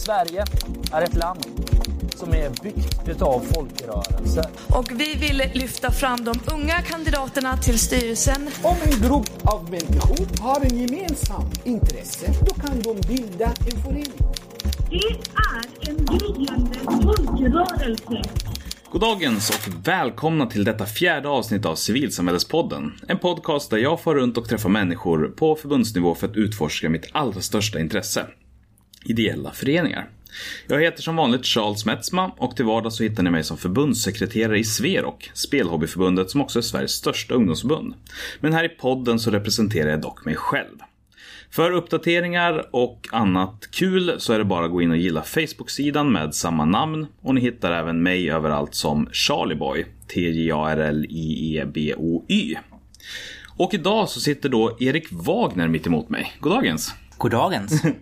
Sverige är ett land som är byggt utav folkrörelser. Och vi vill lyfta fram de unga kandidaterna till styrelsen. Om en grupp av människor har en gemensam intresse, då kan de bilda en förening. Det är en gryende folkrörelse. Goddagens och välkomna till detta fjärde avsnitt av Civilsamhällespodden. En podcast där jag får runt och träffar människor på förbundsnivå för att utforska mitt allra största intresse. Ideella föreningar. Jag heter som vanligt Charles Metzma och till vardags så hittar ni mig som förbundssekreterare i Sverok, Spelhobbyförbundet som också är Sveriges största ungdomsförbund. Men här i podden så representerar jag dock mig själv. För uppdateringar och annat kul så är det bara att gå in och gilla Facebook-sidan med samma namn och ni hittar även mig överallt som Charlieboy, T-J-A-R-L-I-E-B-O-Y. Och idag så sitter då Erik Wagner mitt emot mig. Goddagens! Goddagens!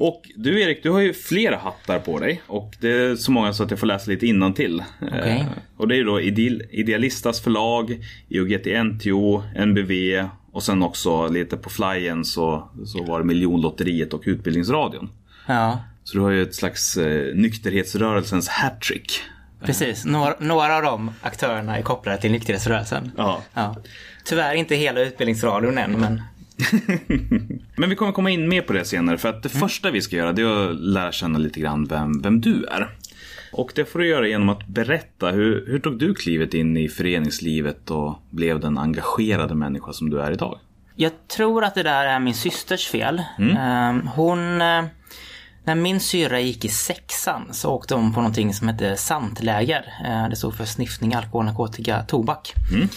Och du Erik, du har ju flera hattar på dig och det är så många så att jag får läsa lite innantill. Okay. Eh, och det är då Idealistas förlag, IOGT-NTO, NBV och sen också lite på flyen så, så var det Miljonlotteriet och Utbildningsradion. Ja. Så du har ju ett slags eh, nykterhetsrörelsens hattrick. Precis, några, några av de aktörerna är kopplade till nykterhetsrörelsen. Ja. ja. Tyvärr inte hela Utbildningsradion än men Men vi kommer komma in mer på det senare för att det mm. första vi ska göra det är att lära känna lite grann vem, vem du är. Och det får du göra genom att berätta hur, hur tog du klivet in i föreningslivet och blev den engagerade människa som du är idag? Jag tror att det där är min systers fel. Mm. Ehm, hon eh, när min syra gick i sexan så åkte hon på någonting som hette SANT-läger. Eh, det stod för sniffning, alkohol, narkotika, tobak. Mm.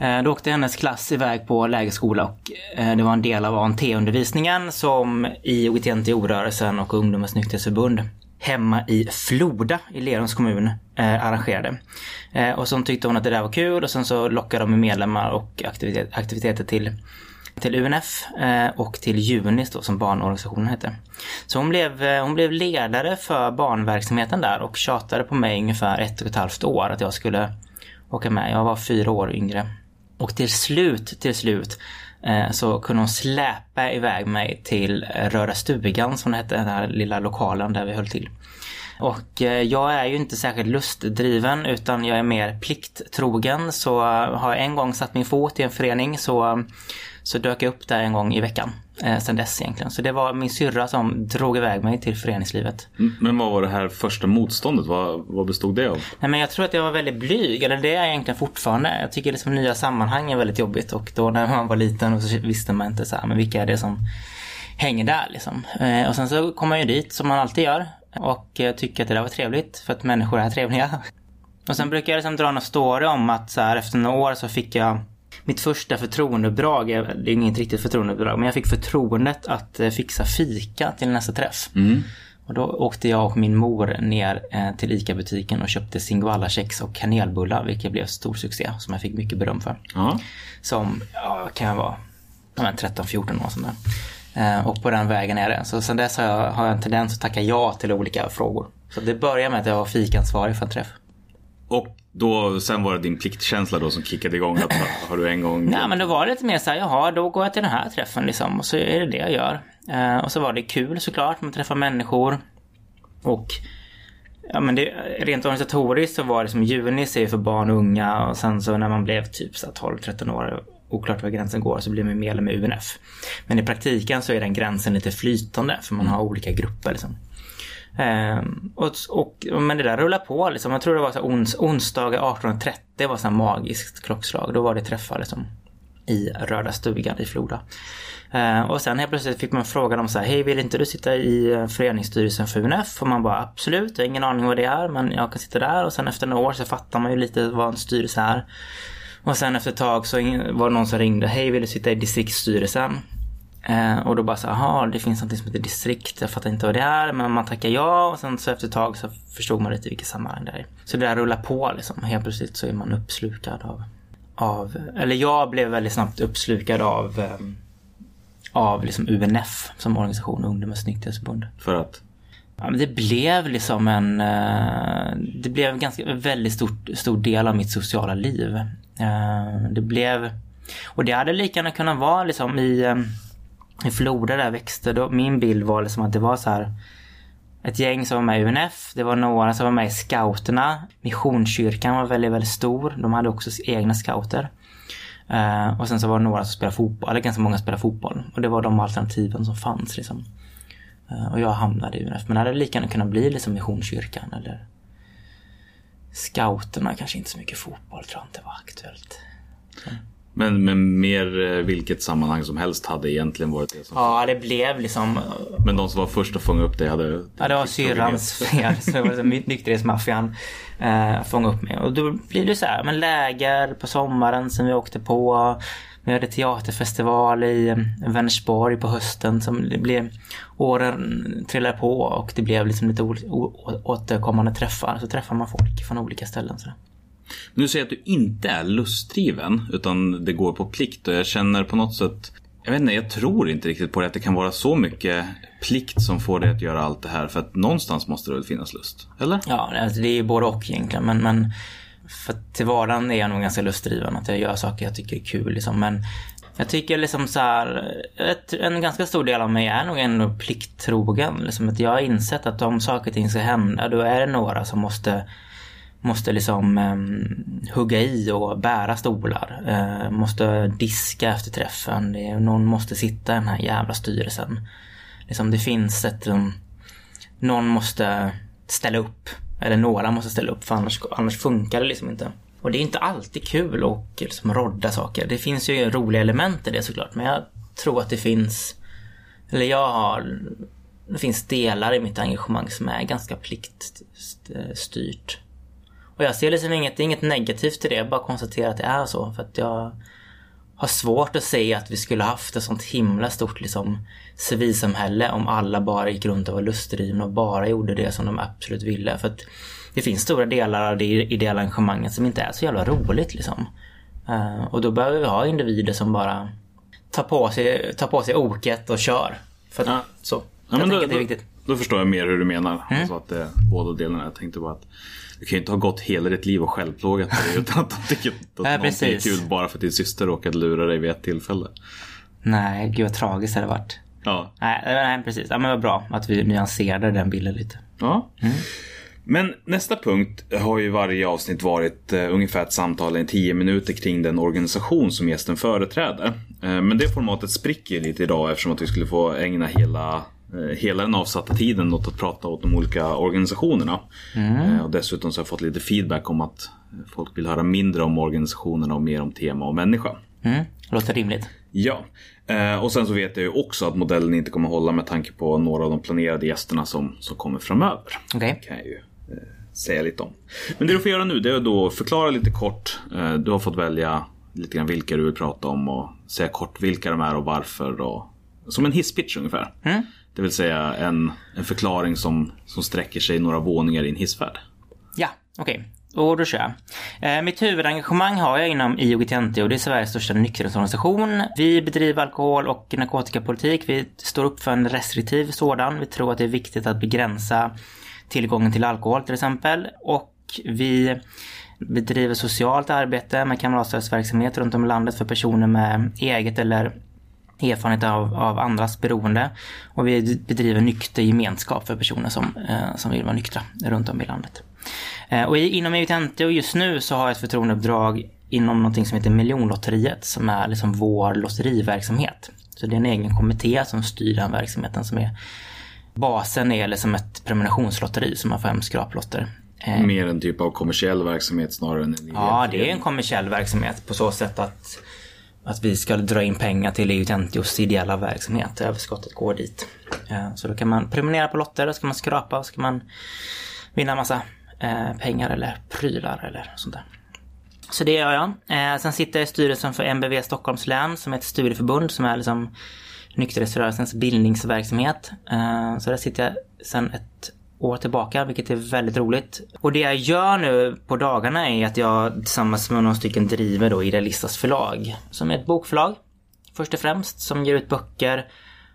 Eh, då åkte hennes klass iväg på lägerskola och eh, det var en del av ANT-undervisningen som i OGT-NTO-rörelsen och Ungdomens nykterhetsförbund hemma i Floda i Lerums kommun eh, arrangerade. Eh, och så tyckte hon att det där var kul och sen så lockade de med medlemmar och aktivitet, aktiviteter till till UNF eh, och till Junis då som barnorganisationen hette. Så hon blev, eh, hon blev ledare för barnverksamheten där och tjatade på mig ungefär ett och ett halvt år att jag skulle åka med. Jag var fyra år yngre. Och till slut, till slut eh, så kunde hon släpa iväg mig till Röda stugan som det hette, den här lilla lokalen där vi höll till. Och jag är ju inte särskilt lustdriven utan jag är mer plikttrogen. Så har jag en gång satt min fot i en förening så så dök jag upp där en gång i veckan. Eh, sen dess egentligen. Så det var min syrra som drog iväg mig till föreningslivet. Men vad var det här första motståndet? Vad, vad bestod det av? Nej, men jag tror att jag var väldigt blyg. Eller det är jag egentligen fortfarande. Jag tycker liksom nya sammanhang är väldigt jobbigt. Och då när man var liten och så visste man inte så här, men vilka är det som hänger där liksom. Eh, och sen så kom man ju dit som man alltid gör. Och eh, tycker att det där var trevligt. För att människor är trevliga. Och sen brukar jag liksom dra några story om att så här, efter några år så fick jag mitt första förtroendeuppdrag, det är inget riktigt förtroendeuppdrag, men jag fick förtroendet att eh, fixa fika till nästa träff. Mm. Och då åkte jag och min mor ner eh, till ICA-butiken och köpte Singoalla-kex och kanelbullar, vilket blev stor succé, som jag fick mycket beröm för. Mm. Som, ja, kan jag vara, 13-14 år sånt där. Eh, och på den vägen är det. Så sen dess har jag, har jag en tendens att tacka ja till olika frågor. Så det började med att jag var fikansvarig för en träff. Och då, sen var det din pliktkänsla då som kickade igång? Att, har du en gång... Nej men då var det lite mer så här, jaha då går jag till den här träffen liksom och så är det det jag gör. Eh, och så var det kul såklart, man träffar människor. Och ja men det, rent organisatoriskt så var det som Junis är för barn och unga och sen så när man blev typ 12-13 år oklart var gränsen går så blir man medlem i UNF. Men i praktiken så är den gränsen lite flytande för man har olika grupper liksom. Um, och, och, men det där rullar på liksom. Jag tror det var så ons, onsdagar 18.30 var så magiskt klockslag. Då var det träffar liksom, i Röda stugan i Floda. Uh, och sen helt plötsligt fick man frågan om så här, hej vill inte du sitta i eh, föreningsstyrelsen för UNF? Och man bara absolut, jag har ingen aning vad det är men jag kan sitta där. Och sen efter några år så fattar man ju lite vad en styrelse är. Och sen efter ett tag så var det någon som ringde, hej vill du sitta i distriktsstyrelsen? Eh, och då bara så jaha, det finns något som heter distrikt. Jag fattar inte vad det är, men man tackar ja och sen så efter ett tag så förstod man lite vilket sammanhang det är. Så det där rullar på liksom. Helt plötsligt så är man uppslukad av, av eller jag blev väldigt snabbt uppslukad av, eh, av liksom UNF som organisation, Ungdomens nykterhetsförbund. För att? Ja, men det blev liksom en, eh, det blev en ganska väldigt stor, stor del av mitt sociala liv. Eh, det blev, och det hade lika gärna kunnat vara liksom i i Floda där växte, då, min bild var liksom att det var så här ett gäng som var med i UNF. Det var några som var med i scouterna. Missionskyrkan var väldigt, väldigt stor. De hade också egna scouter. Uh, och sen så var det några som spelade fotboll, eller ganska många som spelade fotboll. Och det var de alternativen som fanns liksom. uh, och jag hamnade i UNF. Men det hade lika gärna kunnat bli liksom Missionskyrkan eller Scouterna kanske inte så mycket fotboll tror jag inte var aktuellt. Men, men mer eh, vilket sammanhang som helst hade egentligen varit det som... Ja, det blev liksom... Men de som var först att fånga upp det hade... Ja, det var syrrans fel. Så det var liksom nykterhetsmaffian eh, fångade upp mig. Och då blir det så här, men läger på sommaren som vi åkte på. Vi hade teaterfestival i eh, Vänersborg på hösten. Som det blev, åren trillade på och det blev liksom lite återkommande träffar. Så träffar man folk från olika ställen. Så. Nu säger att du inte är lustdriven utan det går på plikt och jag känner på något sätt jag vet inte, jag tror inte riktigt på det att det kan vara så mycket plikt som får dig att göra allt det här för att någonstans måste det väl finnas lust? Eller? Ja, alltså det är ju både och egentligen. Men, men för till vardagen är jag nog ganska lustdriven. Att jag gör saker jag tycker är kul liksom. Men jag tycker liksom så här, ett, en ganska stor del av mig är nog ändå plikttrogen. Liksom att jag har insett att om saker och ting ska hända då är det några som måste Måste liksom eh, hugga i och bära stolar. Eh, måste diska efter träffen. Det är, någon måste sitta i den här jävla styrelsen. Liksom det finns ett... Um, någon måste ställa upp. Eller några måste ställa upp för annars, annars funkar det liksom inte. Och det är inte alltid kul att liksom rodda saker. Det finns ju roliga element i det såklart. Men jag tror att det finns... Eller jag har... Det finns delar i mitt engagemang som är ganska pliktstyrt. Och jag ser liksom inget, inget negativt i det. Jag bara konstaterar att det är så. För att jag har svårt att se att vi skulle haft ett sånt himla stort liksom, civilsamhälle om alla bara gick runt och var lustdrivna och bara gjorde det som de absolut ville. För att det finns stora delar av det ideella engagemanget som inte är så jävla roligt liksom. Uh, och då behöver vi ha individer som bara tar på sig, tar på sig oket och kör. För att, Ja. så. Ja, jag men då, det är viktigt. då förstår jag mer hur du menar. Alltså att det är båda delarna. Jag tänkte bara att du kan ju inte ha gått hela ditt liv och självplågat dig utan att du tycker att Nej, någonting är kul bara för att din syster råkade lura dig vid ett tillfälle. Nej, gud vad tragiskt det hade varit. Ja. Nej, nej precis. Ja, men vad bra att vi nyanserade den bilden lite. ja. Men nästa punkt har ju varje avsnitt varit eh, ungefär ett samtal i 10 minuter kring den organisation som gästen företräder. Eh, men det formatet spricker lite idag eftersom att vi skulle få ägna hela Hela den avsatta tiden åt att prata åt de olika organisationerna. Eh, Och dessutom så har jag fått lite feedback om att folk vill höra mindre om organisationerna och mer om tema och människa. Mm, låter rimligt. Ja, eh, och sen så vet jag ju också att modellen inte kommer hålla med tanke på några av de planerade gästerna som, som kommer framöver. Okej. kan jag ju eh, säga lite om. Men det du får göra nu det är att då förklara lite kort. Eh, du har fått välja lite grann vilka du vill prata om och säga kort vilka de är och varför. Och, som en hisspitch ungefär. Mm. Det vill säga en, en förklaring som, som sträcker sig några våningar i en hissfärd. Ja, okej. Och då kör jag. Eh, mitt huvudengagemang har jag inom IOGT-NTO och det är Sveriges största nykterhetsorganisation. Vi bedriver alkohol och narkotikapolitik. Vi står upp för en restriktiv sådan. Vi tror att det är viktigt att begränsa tillgången till alkohol till exempel. Och vi bedriver socialt arbete med kamratstödsverksamhet runt om i landet för personer med eget eller erfarenhet av, av andras beroende. Och vi bedriver nykter gemenskap för personer som, eh, som vill vara nyktra runt om i landet. Eh, och i, inom EUTNT och just nu så har jag ett förtroendeuppdrag inom någonting som heter Miljonlotteriet som är liksom vår lotteriverksamhet. Så det är en egen kommitté som styr den verksamheten som är Basen är liksom ett prenumerationslotteri som man får hem skraplotter. Eh, Mer en typ av kommersiell verksamhet snarare än en Ja, det är en kommersiell verksamhet på så sätt att, att vi ska dra in pengar till EU-Tentios ideella verksamhet. Överskottet går dit. Eh, så då kan man prenumerera på lotter, då ska man skrapa och så ska man vinna massa eh, pengar eller prylar eller sånt där. Så det gör jag. Eh, sen sitter jag i styrelsen för MBV Stockholms län som är ett studieförbund som är liksom nykterhetsrörelsens bildningsverksamhet. Så där sitter jag sen ett år tillbaka, vilket är väldigt roligt. Och det jag gör nu på dagarna är att jag tillsammans med några stycken driver då Idealistas förlag. Som är ett bokförlag, först och främst, som ger ut böcker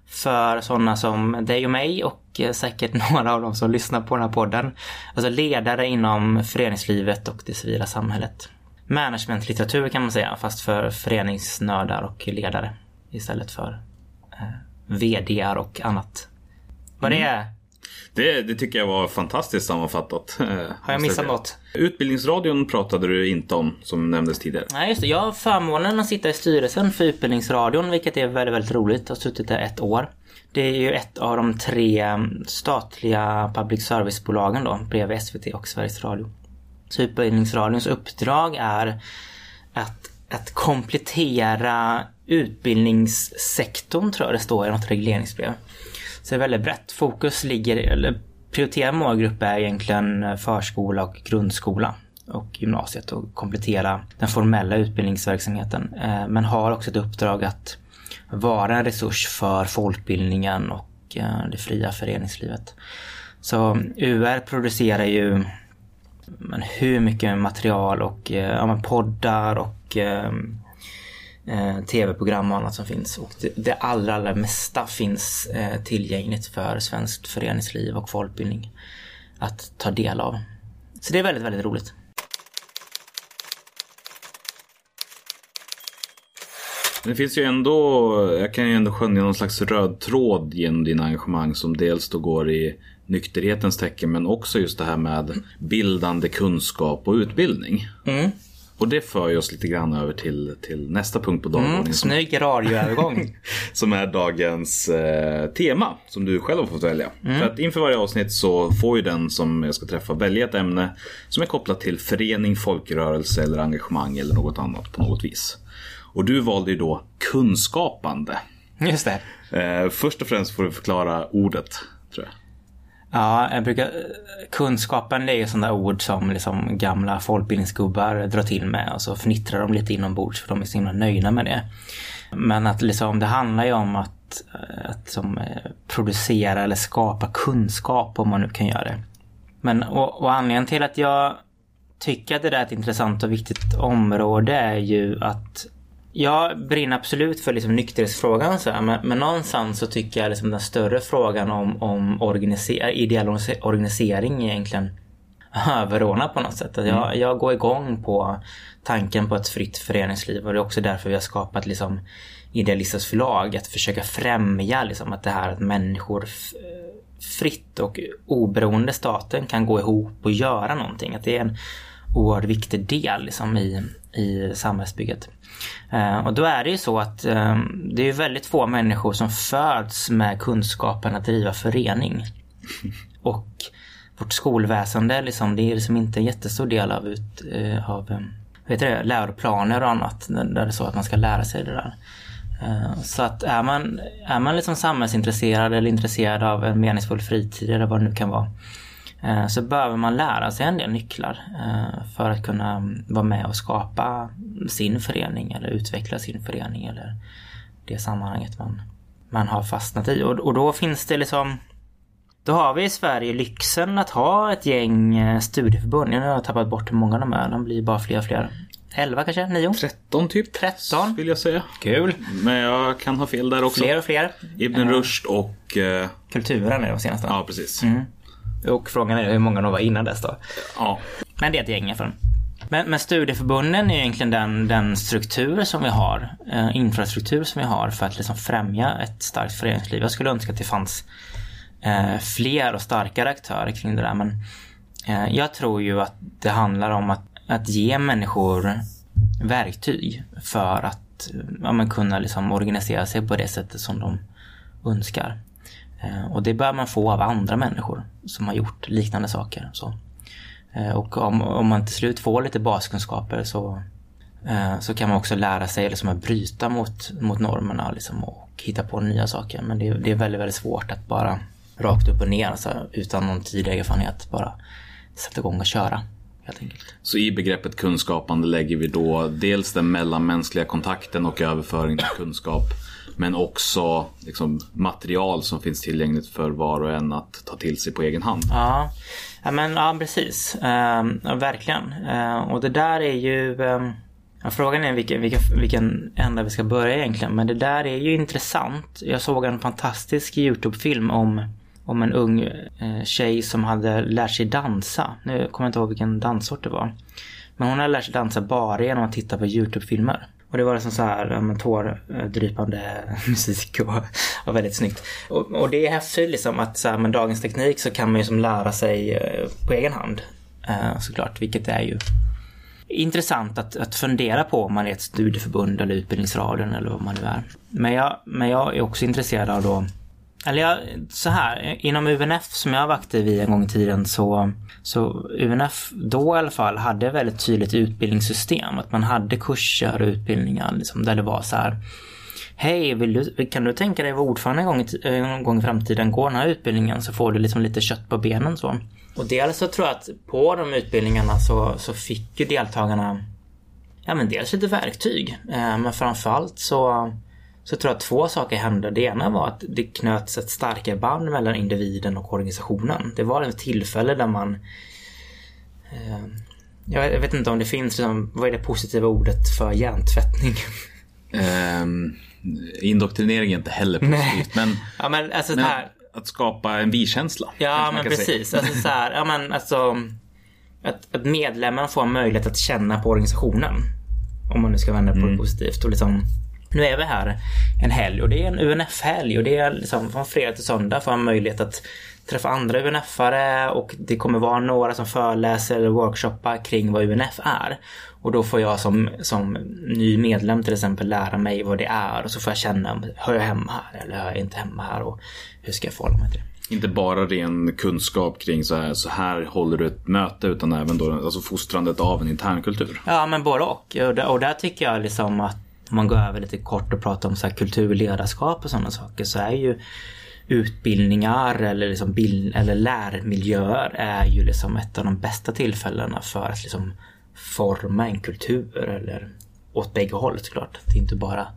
för sådana som dig och mig och eh, säkert några av dem som lyssnar på den här podden. Alltså ledare inom föreningslivet och det civila samhället. Managementlitteratur kan man säga, fast för föreningsnördar och ledare istället för eh, VDR och annat. Vad det är? Det, det tycker jag var fantastiskt sammanfattat. eh, Har jag missat något? Utbildningsradion pratade du inte om, som nämndes tidigare. Nej just det, jag har förmånen att sitta i styrelsen för Utbildningsradion vilket är väldigt, väldigt roligt. Jag har suttit där ett år. Det är ju ett av de tre mm, statliga public service-bolagen då, bredvid SVT och Sveriges Radio. Så Utbildningsradions uppdrag är att, att komplettera utbildningssektorn tror jag det står i något regleringsbrev. Så det är väldigt brett. Fokus ligger, eller prioriterad målgrupp är egentligen eh, förskola och grundskola och gymnasiet och komplettera den formella utbildningsverksamheten. Eh, men har också ett uppdrag att vara en resurs för folkbildningen och eh, det fria föreningslivet. Så UR producerar ju men hur mycket material och ja, poddar och eh, tv-program och annat som finns. Och det, det allra, allra mesta finns eh, tillgängligt för svenskt föreningsliv och folkbildning att ta del av. Så det är väldigt, väldigt roligt. Det finns ju ändå, jag kan ju ändå skönja någon slags röd tråd genom dina engagemang som dels då går i nykterhetens tecken men också just det här med bildande kunskap och utbildning. Mm. Och det för oss lite grann över till, till nästa punkt på dagordningen Mm, snygg radioövergång. som är dagens eh, tema som du själv har fått välja. Mm. För att inför varje avsnitt så får ju den som jag ska träffa välja ett ämne som är kopplat till förening, folkrörelse eller engagemang eller något annat på något vis. Och du valde ju då kunskapande. Just det. Eh, först och främst får du förklara ordet, tror jag. Ja, jag brukar... Kunskapen det är ju sådana ord som liksom gamla folkbildningsgubbar drar till med och så fnittrar de lite inombords för de är så himla nöjda med det. Men att liksom, det handlar ju om att, att som, eh, producera eller skapa kunskap om man nu kan göra det. Men och, och anledningen till att jag tycker att det där är ett intressant och viktigt område är ju att jag brinner absolut för liksom nykterhetsfrågan så här, men, men någonstans så tycker jag liksom den större frågan om, om organiser, ideell organisering är egentligen överordnad på något sätt. Att jag, jag går igång på tanken på ett fritt föreningsliv och det är också därför vi har skapat liksom Idealistas förlag. Att försöka främja liksom att det här att människor fritt och oberoende staten kan gå ihop och göra någonting. Att det är en oerhört viktig del liksom, i, i samhällsbygget. Eh, och då är det ju så att eh, det är väldigt få människor som föds med kunskapen att driva förening. Och vårt skolväsende liksom, det är liksom inte en jättestor del av, ut, eh, av vet du det, läroplaner och annat där det är så att man ska lära sig det där. Så att är man, är man liksom samhällsintresserad eller intresserad av en meningsfull fritid eller vad det nu kan vara så behöver man lära sig en del nycklar eh, för att kunna vara med och skapa sin förening eller utveckla sin förening eller det sammanhanget man, man har fastnat i. Och, och då finns det liksom då har vi i Sverige lyxen att ha ett gäng eh, studieförbund. Nu har jag tappat bort hur många de är. De blir bara fler och fler. 11 kanske? 9? 13 typ. 13. Vill jag säga. Kul! Men jag kan ha fel där också. Fler och fler. Ibn Rushd och... Eh, Kulturen är de senaste. ja, precis. Och frågan är hur många de var innan dess då. Ja. Men det är ett gäng i alla fall. Men, men studieförbunden är egentligen den, den struktur som vi har, eh, infrastruktur som vi har för att liksom främja ett starkt föreningsliv. Jag skulle önska att det fanns eh, fler och starkare aktörer kring det där men eh, jag tror ju att det handlar om att, att ge människor verktyg för att eh, ja, kunna liksom organisera sig på det sättet som de önskar. Eh, och det bör man få av andra människor som har gjort liknande saker. Så. Eh, och om, om man till slut får lite baskunskaper så, eh, så kan man också lära sig liksom att bryta mot, mot normerna liksom, och hitta på nya saker. Men det, det är väldigt, väldigt svårt att bara rakt upp och ner alltså, utan någon tidigare erfarenhet bara sätta igång och köra. Helt enkelt. Så i begreppet kunskapande lägger vi då dels den mellanmänskliga kontakten och överföring till kunskap. Men också liksom, material som finns tillgängligt för var och en att ta till sig på egen hand. Ja, ja men ja, precis. Ehm, verkligen. Ehm, och det där är ju... ehm, frågan är vilken, vilken, vilken ända vi ska börja egentligen. Men det där är ju intressant. Jag såg en fantastisk YouTube-film om, om en ung eh, tjej som hade lärt sig dansa. Nu kommer jag inte ihåg vilken danssort det var. Men hon hade lärt sig dansa bara genom att titta på YouTube-filmer. Och det var liksom så här ja, men tårdrypande musik och, och väldigt snyggt. Och, och det är häftigt liksom att så här, med dagens teknik så kan man ju som lära sig eh, på egen hand. Eh, såklart, vilket är ju intressant att, att fundera på om man är ett studieförbund eller Utbildningsradion eller vad man nu är. Men jag, men jag är också intresserad av då eller jag, så här, inom UNF som jag var aktiv i en gång i tiden så, så UNF då i alla fall hade väldigt tydligt utbildningssystem. Att man hade kurser och utbildningar liksom, där det var så här Hej, vill du, kan du tänka dig att vara ordförande en gång, i, en gång i framtiden? Gå den här utbildningen så får du liksom lite kött på benen så. Och dels så tror jag att på de utbildningarna så, så fick ju deltagarna Ja men dels lite verktyg. Eh, men framförallt så så tror jag att två saker hände. Det ena var att det knöts ett starkare band mellan individen och organisationen. Det var ett tillfälle där man eh, jag vet inte om det finns, liksom, vad är det positiva ordet för hjärntvättning? Um, indoktrinering är inte heller positivt. Men, ja, men, alltså, men här, att skapa en vi-känsla. Ja, men precis. Alltså, så här, ja, men, alltså, att, att medlemmarna får en möjlighet att känna på organisationen. Om man nu ska vända på Mm. det positivt. Och liksom, nu är vi här en helg och det är en UNF-helg och det är liksom från fredag till söndag får man möjlighet att träffa andra UNF-are och det kommer vara några som föreläser eller workshoppar kring vad UNF är. Och då får jag som, som ny medlem till exempel lära mig vad det är och så får jag känna, hör jag hemma här eller hör jag inte hemma här och hur ska jag förhålla mig till det? Inte bara ren kunskap kring så här, så här håller du ett möte utan även då alltså fostrandet av en internkultur. Ja, men både och. Och där, och där tycker jag liksom att om man går över lite kort och pratar om så här kulturledarskap och sådana saker så är ju utbildningar eller, liksom bild, eller lärmiljöer är ju liksom ett av de bästa tillfällena för att liksom forma en kultur eller åt bägge håll såklart. Det är inte bara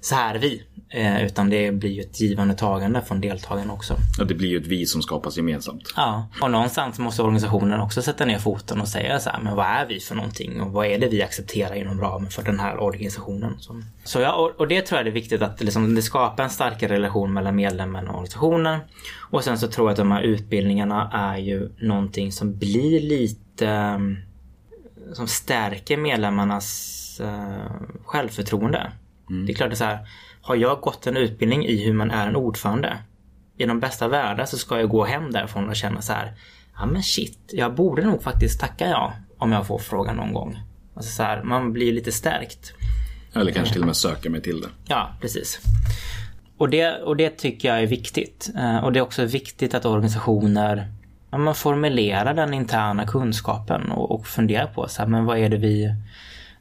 så här är vi. Eh, utan det blir ju ett givande tagande från deltagarna också. Ja, det blir ju ett vi som skapas gemensamt. Ja, och någonstans måste organisationen också sätta ner foten och säga så här, men vad är vi för någonting och vad är det vi accepterar inom ramen för den här organisationen? Så, så ja, och, och det tror jag är viktigt att liksom, det skapar en starkare relation mellan medlemmen och organisationen. Och sen så tror jag att de här utbildningarna är ju någonting som blir lite eh, som stärker medlemmarnas eh, självförtroende. Det är klart att så här, har jag gått en utbildning i hur man är en ordförande i de bästa världar så ska jag gå hem därifrån och känna så här. Ja men shit, jag borde nog faktiskt tacka ja om jag får frågan någon gång. Alltså så här, man blir lite stärkt. Eller kanske till och med söka mig till det. Ja, precis. Och det, och det tycker jag är viktigt. Eh, Och det är också viktigt att organisationer ja, man formulerar den interna kunskapen och, och funderar på så här, men vad är det vi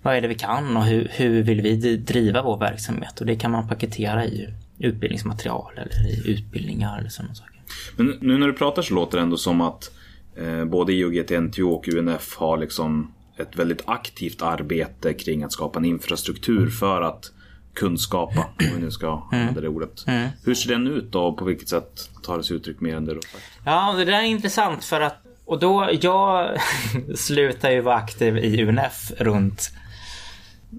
vad är det vi kan och hur, hur vill vi driva vår verksamhet? Och det kan man paketera i utbildningsmaterial eller i utbildningar eller sådana saker. Men nu när du pratar så låter det ändå som att eh, både IOGT, NTO och UNF har liksom ett väldigt aktivt arbete kring att skapa en infrastruktur för att kunskapa, om vi nu ska använda det ordet. Hur ser den ut då och på vilket sätt tar det sig uttryck mer än det sagt? Ja, det där är intressant för att och då, jag slutade ju vara aktiv i UNF runt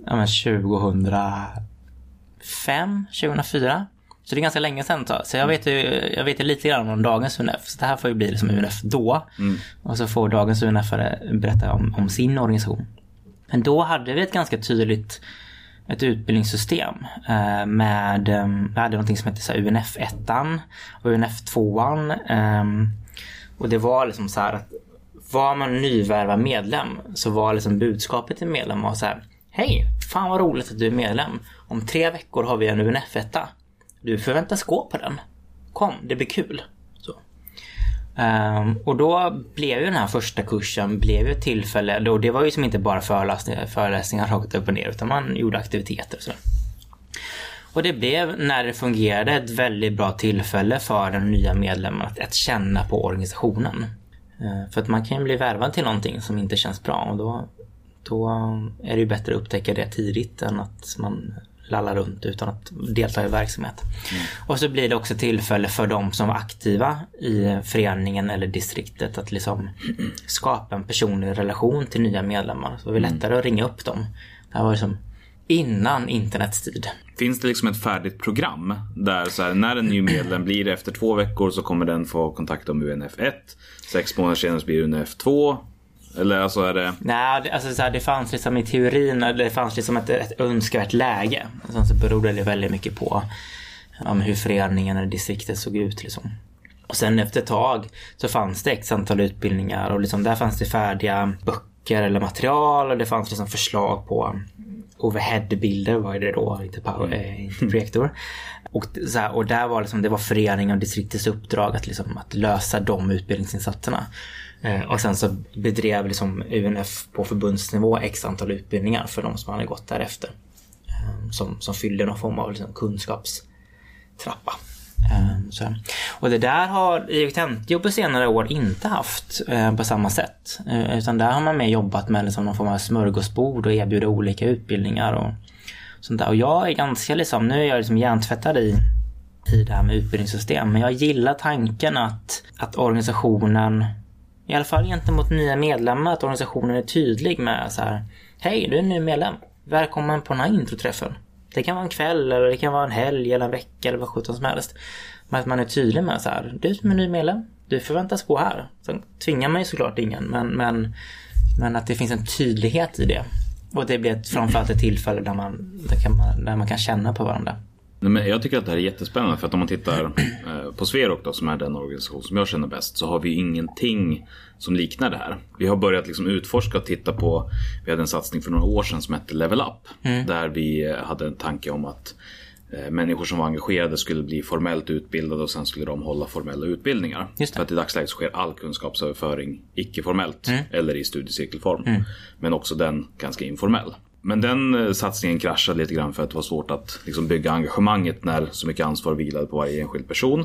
ja, men 2005, 2004. Så det är ganska länge sedan. Så så jag vet, ju, jag vet ju lite grann om dagens UNF. Så det här får ju bli liksom UNF då. Och så får dagens UNF berätta om, om sin organisation. Men då hade vi ett ganska tydligt ett utbildningssystem eh, med, eh, vi hade någonting som hette så UNF 1 och UNF 2 eh, och det var liksom så här att var man nyvärvad medlem så var liksom budskapet till medlem var så här Hej! Fan vad roligt att du är medlem. Om tre veckor har vi en UNF 1 Du förväntas gå på den. Kom, det blir kul. Så. Ehm, och då blev ju den här första kursen blev ju ett tillfälle, då, det var ju som inte bara föreläsningar, föreläsningar rakt upp och ner utan man gjorde aktiviteter och sådär. Och det blev, när det fungerade, ett väldigt bra tillfälle för den nya medlemmen att, att känna på organisationen. Uh, För att man kan ju bli värvad till någonting som inte känns bra och då, då är det ju bättre att upptäcka det tidigt än att man lallar runt utan att delta i verksamhet. Och så blir det också tillfälle för de som var aktiva i föreningen eller distriktet att liksom skapa en personlig relation till nya medlemmar. Så det var lättare att ringa upp dem. Det här var liksom innan internets tid. Finns det liksom ett färdigt program där så här, när en ny medlem blir efter två veckor så kommer den få kontakt om UNF 1. Sex månader senare blir det UNF 2. Eller alltså är det... Nej, alltså så här, det fanns liksom i teorin, det fanns liksom ett, ett önskvärt läge. Sen så berodde det väldigt mycket på ja, hur föreningen eller distriktet såg ut liksom. Och sen efter ett tag så fanns det x antal utbildningar och liksom där fanns det färdiga böcker eller material och det fanns liksom förslag på overheadbilder var det då, inte, power, eh, inte projektor. Och, så här, och där var liksom, det var föreningen och distriktets uppdrag att, liksom, att lösa de utbildningsinsatserna. Eh, och sen så bedrev liksom UNF på förbundsnivå x antal utbildningar för de som hade gått därefter. Eh, som, som fyllde någon form av liksom, kunskapstrappa. Eh, så. Och det där har IOK på senare år inte haft på samma sätt. Utan där har man mer jobbat med liksom, någon form av smörgåsbord och erbjuder olika utbildningar och sånt där. Och jag är ganska liksom, nu är jag liksom hjärntvättad i, i det här med utbildningssystem. Men jag gillar tanken att, att organisationen, i alla fall gentemot nya medlemmar, att organisationen är tydlig med så här. Hej, du är ny medlem. Välkommen på den här introträffen. Det kan vara en kväll eller det kan vara en helg eller en vecka eller vad sjutton som helst. Men att man är tydlig med så här. Du som är ny medlem, du förväntas gå här. Sen tvingar man ju såklart ingen men, men, men att det finns en tydlighet i det. Och det blir ett, framförallt ett tillfälle där man, där, kan man, där man kan känna på varandra. Nej, men jag tycker att det här är jättespännande för att om man tittar eh, på Sverok då som är den organisation som jag känner bäst så har vi ingenting som liknar det här. Vi har börjat liksom utforska och titta på, vi hade en satsning för några år sedan som hette Level Up. Där vi eh, hade en tanke om att eh, människor som var engagerade skulle bli formellt utbildade och sen skulle de hålla formella utbildningar. För att i dagsläget sker all kunskapsöverföring icke-formellt eller i studiecirkelform. Men också den ganska informell. Men den eh, satsningen kraschade lite grann för att det var svårt att liksom, bygga engagemanget när så mycket ansvar vilade på varje enskild person.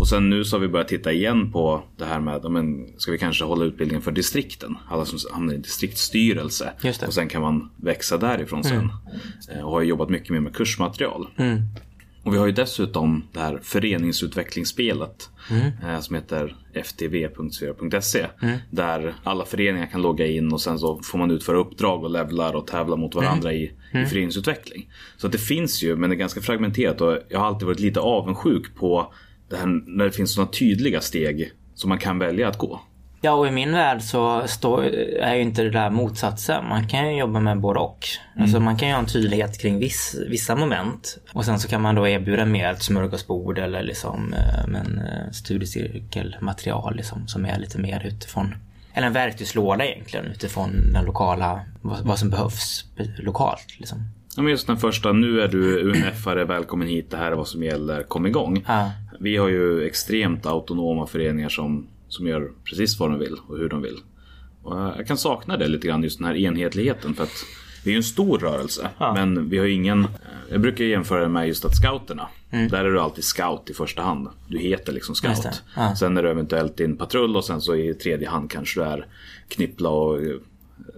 Och sen nu så har vi börjat titta igen på det här med, men, ska vi kanske hålla utbildningen för distrikten? Alla som hamnar i distriktsstyrelse. Och sen kan man växa därifrån sen. Eh, Och har jobbat mycket mer med kursmaterial. Och vi har ju dessutom det här föreningsutvecklingsspelet eh, som heter ftv.svea.se. Där alla föreningar kan logga in och sen så får man utföra uppdrag och levlar och tävla mot varandra i, i föreningsutveckling. Så att det finns ju, men det är ganska fragmenterat och jag har alltid varit lite avundsjuk på det här när det finns sådana tydliga steg som man kan välja att gå. Ja, och i min värld så står, är ju inte det där motsatsen. Man kan ju jobba med både och. Alltså man kan ju ha en tydlighet kring viss, vissa moment. Och sen så kan man då erbjuda mer ett smörgåsbord eller liksom eh, men, eh, studiecirkelmaterial liksom, som är lite mer utifrån eller en verktygslåda egentligen utifrån den lokala, vad, vad som behövs lokalt. Liksom. Ja, men just den första, nu är du UNF-are, välkommen hit, det här är vad som gäller, kom igång. Ja. Vi har ju extremt autonoma föreningar som, som gör precis vad de vill och hur de vill. Och jag kan sakna det lite grann, just den här enhetligheten. För att vi är ju en stor rörelse, men vi har ingen... Jag brukar jämföra det med just att scouterna. Där är du alltid scout i första hand. Du heter liksom Mm. Scout. det. Ja. Sen är du eventuellt din patrull och sen så i tredje hand kanske du är knyppla och...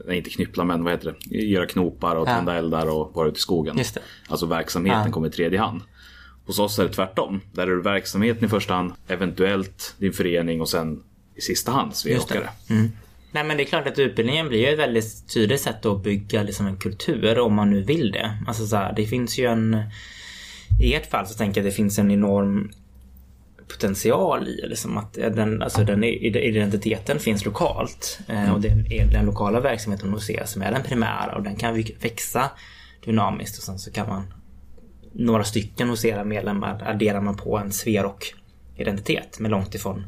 Nej, inte knyppla men vad heter det? Göra knopar och Ja. tända eldar och vara ute i skogen. Det. Alltså verksamheten Ja. kommer i tredje hand. Hos oss är det tvärtom. Där är det verksamheten i första hand, eventuellt din förening och sen i sista hand Sveåkare. Nej men det är klart att utbildningen blir ju ett väldigt tydligt sätt att bygga liksom en kultur om man nu vill det. Alltså så här, det finns ju en... I ert fall så tänker jag att det finns en enorm potential i liksom att den, alltså den identiteten finns lokalt. Eh, och det är den lokala verksamheten hos er som är den primära och den kan växa dynamiskt och sen så kan man några stycken hos era medlemmar adderar man på en Sverok identitet men långt ifrån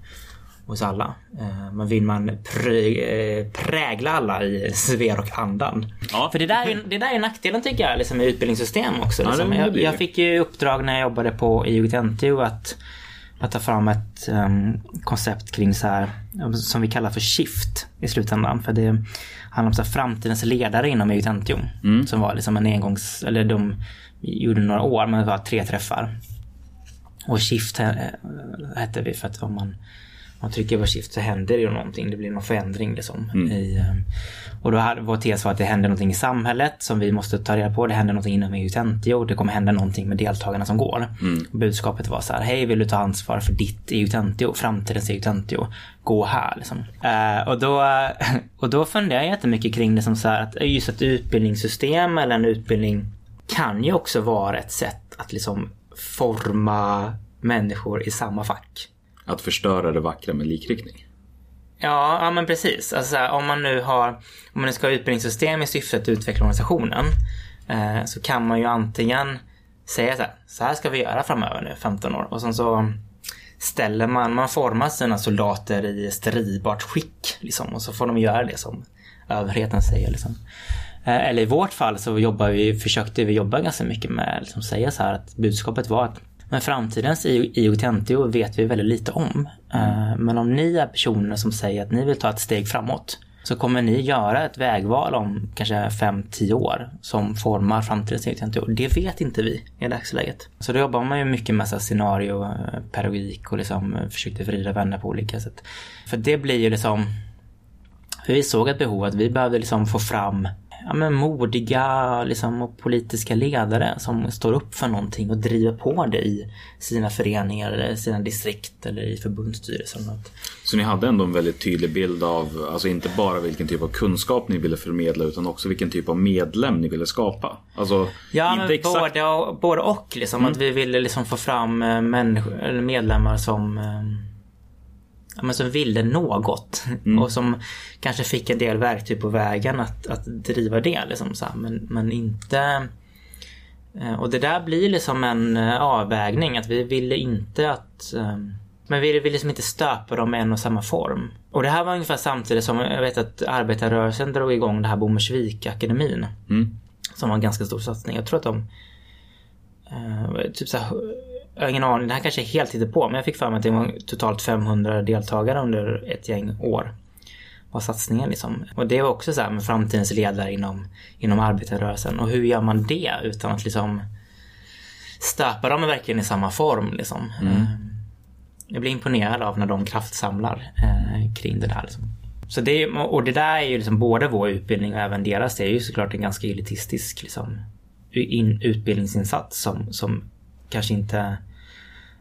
hos alla. Eh, Men vill man prä, eh, prägla alla i Sverok-andan. Ja. För det där, är, det där är nackdelen tycker jag liksom, med utbildningssystem också. Liksom. jag, jag fick ju uppdrag när jag jobbade på IOGT-NTO att, att ta fram ett ehm, koncept kring så här som vi kallar för shift i slutändan. För det handlar om så här, framtidens ledare inom IOGT-NTO. Mm. Som var liksom en engångs, eller de gjorde några år men det var tre träffar. Och shift eh, hette vi för att om man, man trycker på shift så händer det ju någonting. Det blir någon förändring liksom. I, eh, och då vår tes var att det händer någonting i samhället som vi måste ta reda på. Det händer någonting inom EU-Tentio och det kommer hända någonting med deltagarna som går. Budskapet var så här, hej vill du ta ansvar för ditt EU-Tentio, framtidens EU-Tentio, gå här liksom. Eh, och, då, och då funderar jag jättemycket kring det som så här att just ett utbildningssystem eller en utbildning kan ju också vara ett sätt att liksom forma människor i samma fack. Att förstöra det vackra med likriktning. Ja, ja men precis. Alltså, här, om man nu har, om man nu ska ha utbildningssystem i syfte att utveckla organisationen eh, så kan man ju antingen säga så här, så här ska vi göra framöver nu, 15 år. Och sen så ställer man, man formar sina soldater i stridbart skick liksom, och så får de göra det som överheten säger. Liksom. Eh, eller i vårt fall så jobbar vi, försökte vi jobba ganska mycket med att liksom, säga så här att budskapet var att men framtidens IOT-NTO vet vi väldigt lite om. Eh, men om ni är personer som säger att ni vill ta ett steg framåt så kommer ni göra ett vägval om kanske 5-10 år som formar framtidens IOT-NTO. Det vet inte vi i dagsläget. Så då jobbar man ju mycket med scenariopedagogik eh, och liksom försökte vrida vänner på olika sätt. För det blir ju liksom för vi såg ett behov att vi behövde liksom få fram ja, men modiga liksom, och politiska ledare som står upp för någonting och driver på det i sina föreningar eller sina distrikt eller i förbundsstyrelsen. Så ni hade ändå en väldigt tydlig bild av, alltså inte bara vilken typ av kunskap ni ville förmedla utan också vilken typ av medlem ni ville skapa? Alltså, Ja, inte men exakt... både, och, både och. Liksom, Att vi ville liksom få fram eh, människor, eller medlemmar som, eh, ja, men som ville något. Och som kanske fick en del verktyg på vägen att, att driva det. Liksom, så här. Men, men inte... eh, Och det där blir liksom en eh, avvägning. Att vi ville inte att... eh, Men vi ville liksom inte stöpa dem i en och samma form. Och det här var ungefär samtidigt som jag vet att arbetarrörelsen drog igång det här Bommersvik-akademin. Mm. Som var en ganska stor satsning. Jag tror att de... Typ så här, jag har ingen aning, det här kanske är helt på men jag fick för mig att det var totalt 500 deltagare under ett gäng år. Var satsningen liksom. Och det var också så här med framtidens ledare inom, inom arbetarrörelsen. Och hur gör man det utan att liksom stöpa dem verkligen i samma form liksom. Eh, Jag blir imponerad av när de kraftsamlar eh, kring det där. Liksom. Så det, och det där är ju liksom både vår utbildning och även deras. Det är ju såklart en ganska elitistisk liksom, in, utbildningsinsats som, som kanske inte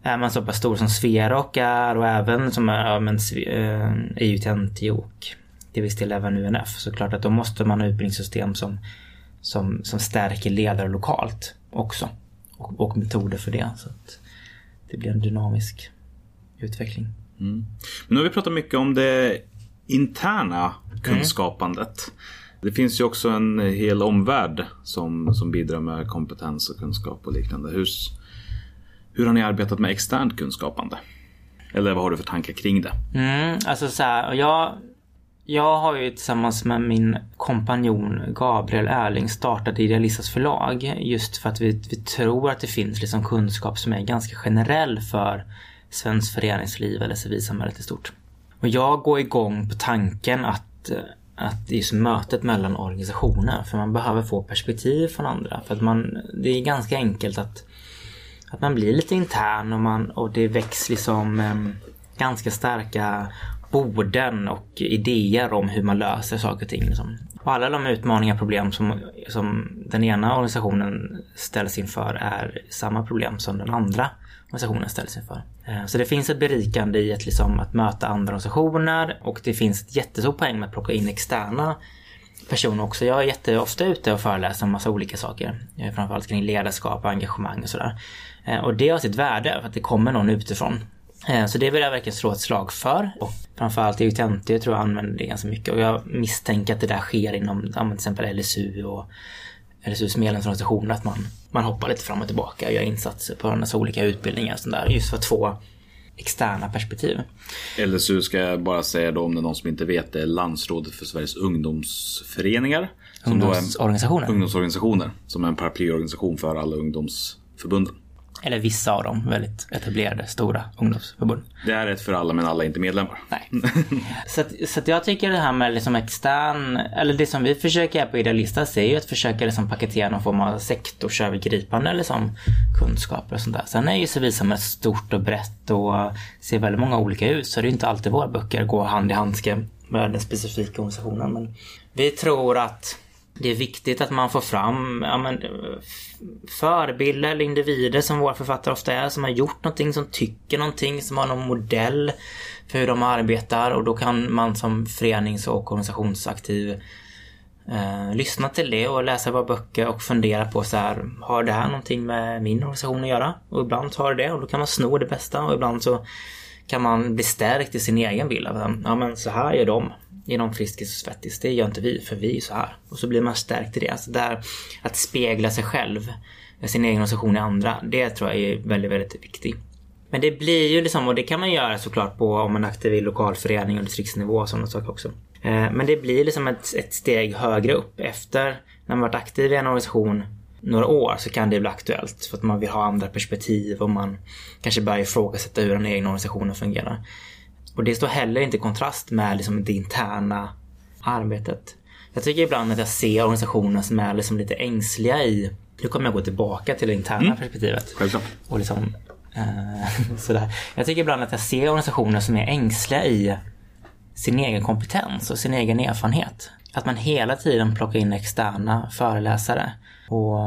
är man så pass stor som Sverok är och även som är ja, men, eh, EUT-NTO och till viss del även UNF. Så klart att då måste man ha utbildningssystem som, som, som stärker ledare lokalt också. Och, och metoder för det. Så att det blir en dynamisk utveckling. Men nu har vi pratat mycket om det interna kunskapandet. Det finns ju också en hel omvärld som, som bidrar med kompetens och kunskap och liknande. Hur, hur har ni arbetat med externt kunskapande? Eller vad har du för tankar kring det? Mm, alltså så här, jag, jag har ju tillsammans med min kompanjon Gabriel Erling startat Idealistas förlag just för att vi, vi tror att det finns liksom kunskap som är ganska generell för svenskt föreningsliv eller civilsamhället i stort. Och jag går igång på tanken att, att just mötet mellan organisationer, för man behöver få perspektiv från andra. För att man, det är ganska enkelt att att man blir lite intern och, man, och det väcks liksom eh, ganska starka borden och idéer om hur man löser saker och ting. Liksom. Och alla de utmaningar och problem som, som den ena organisationen ställs inför är samma problem som den andra organisationen ställs inför. Eh, så det finns ett berikande i att, liksom, att möta andra organisationer och det finns ett jättestort poäng med att plocka in externa personer också. Jag är jätteofta ute och föreläser om massa olika saker. Eh, framförallt kring ledarskap och engagemang och sådär. Eh, Och det har sitt värde för att det kommer någon utifrån. Eh, Så det vill jag verkligen slå ett slag för. Och framförallt i UTNT tror jag använder det ganska mycket. Och jag misstänker att det där sker inom till exempel LSU och LSUs medlemsorganisationer. Att man, man hoppar lite fram och tillbaka och gör insatser på en massa olika utbildningar och sånt där. Just för att få externa perspektiv. LSU ska jag bara säga då om det är någon som inte vet det är Landsrådet för Sveriges ungdomsföreningar. Som då är Ungdomsorganisationer. ungdomsorganisationer. Som är en paraplyorganisation för alla ungdomsförbunden. Eller vissa av dem väldigt etablerade stora ungdomsförbund. Det är ett för alla men alla är inte medlemmar. Nej. så att, så att jag tycker det här med liksom extern, eller det som vi försöker göra på Idealistas är ju att försöka liksom paketera någon form av sektorsövergripande liksom kunskaper och sånt där. Sen är ju civilsamhället stort och brett och ser väldigt många olika ut så det är ju inte alltid våra böcker går hand i handske med den specifika organisationen. Men vi tror att det är viktigt att man får fram ja, men, förebilder eller individer som våra författare ofta är, som har gjort någonting, som tycker någonting, som har någon modell för hur de arbetar och då kan man som förenings och organisationsaktiv eh, lyssna till det och läsa våra böcker och fundera på så här, har det här någonting med min organisation att göra? Och ibland har det det och då kan man sno det bästa och ibland så kan man bli stärkt i sin egen bild. Av, ja men så här gör de genom Friskis och Svettis. Det gör inte vi, för vi är så här. Och så blir man stärkt i det. Alltså där, att spegla sig själv, sin egen organisation i andra, det tror jag är väldigt, väldigt viktigt. Men det blir ju liksom, och det kan man göra såklart på om man är aktiv i lokalförening och distriktsnivå och sådana saker också. Eh, men det blir liksom ett, ett steg högre upp efter när man varit aktiv i en organisation några år så kan det bli aktuellt för att man vill ha andra perspektiv och man kanske börjar ifrågasätta hur den egna organisationen fungerar. Och det står heller inte i kontrast med liksom det interna arbetet. Jag tycker ibland att jag ser organisationer som är liksom lite ängsliga i, nu kommer jag gå tillbaka till det interna perspektivet. Självklart. Och liksom, eh, sådär. Jag tycker ibland att jag ser organisationer som är ängsliga i sin egen kompetens och sin egen erfarenhet. Att man hela tiden plockar in externa föreläsare. Och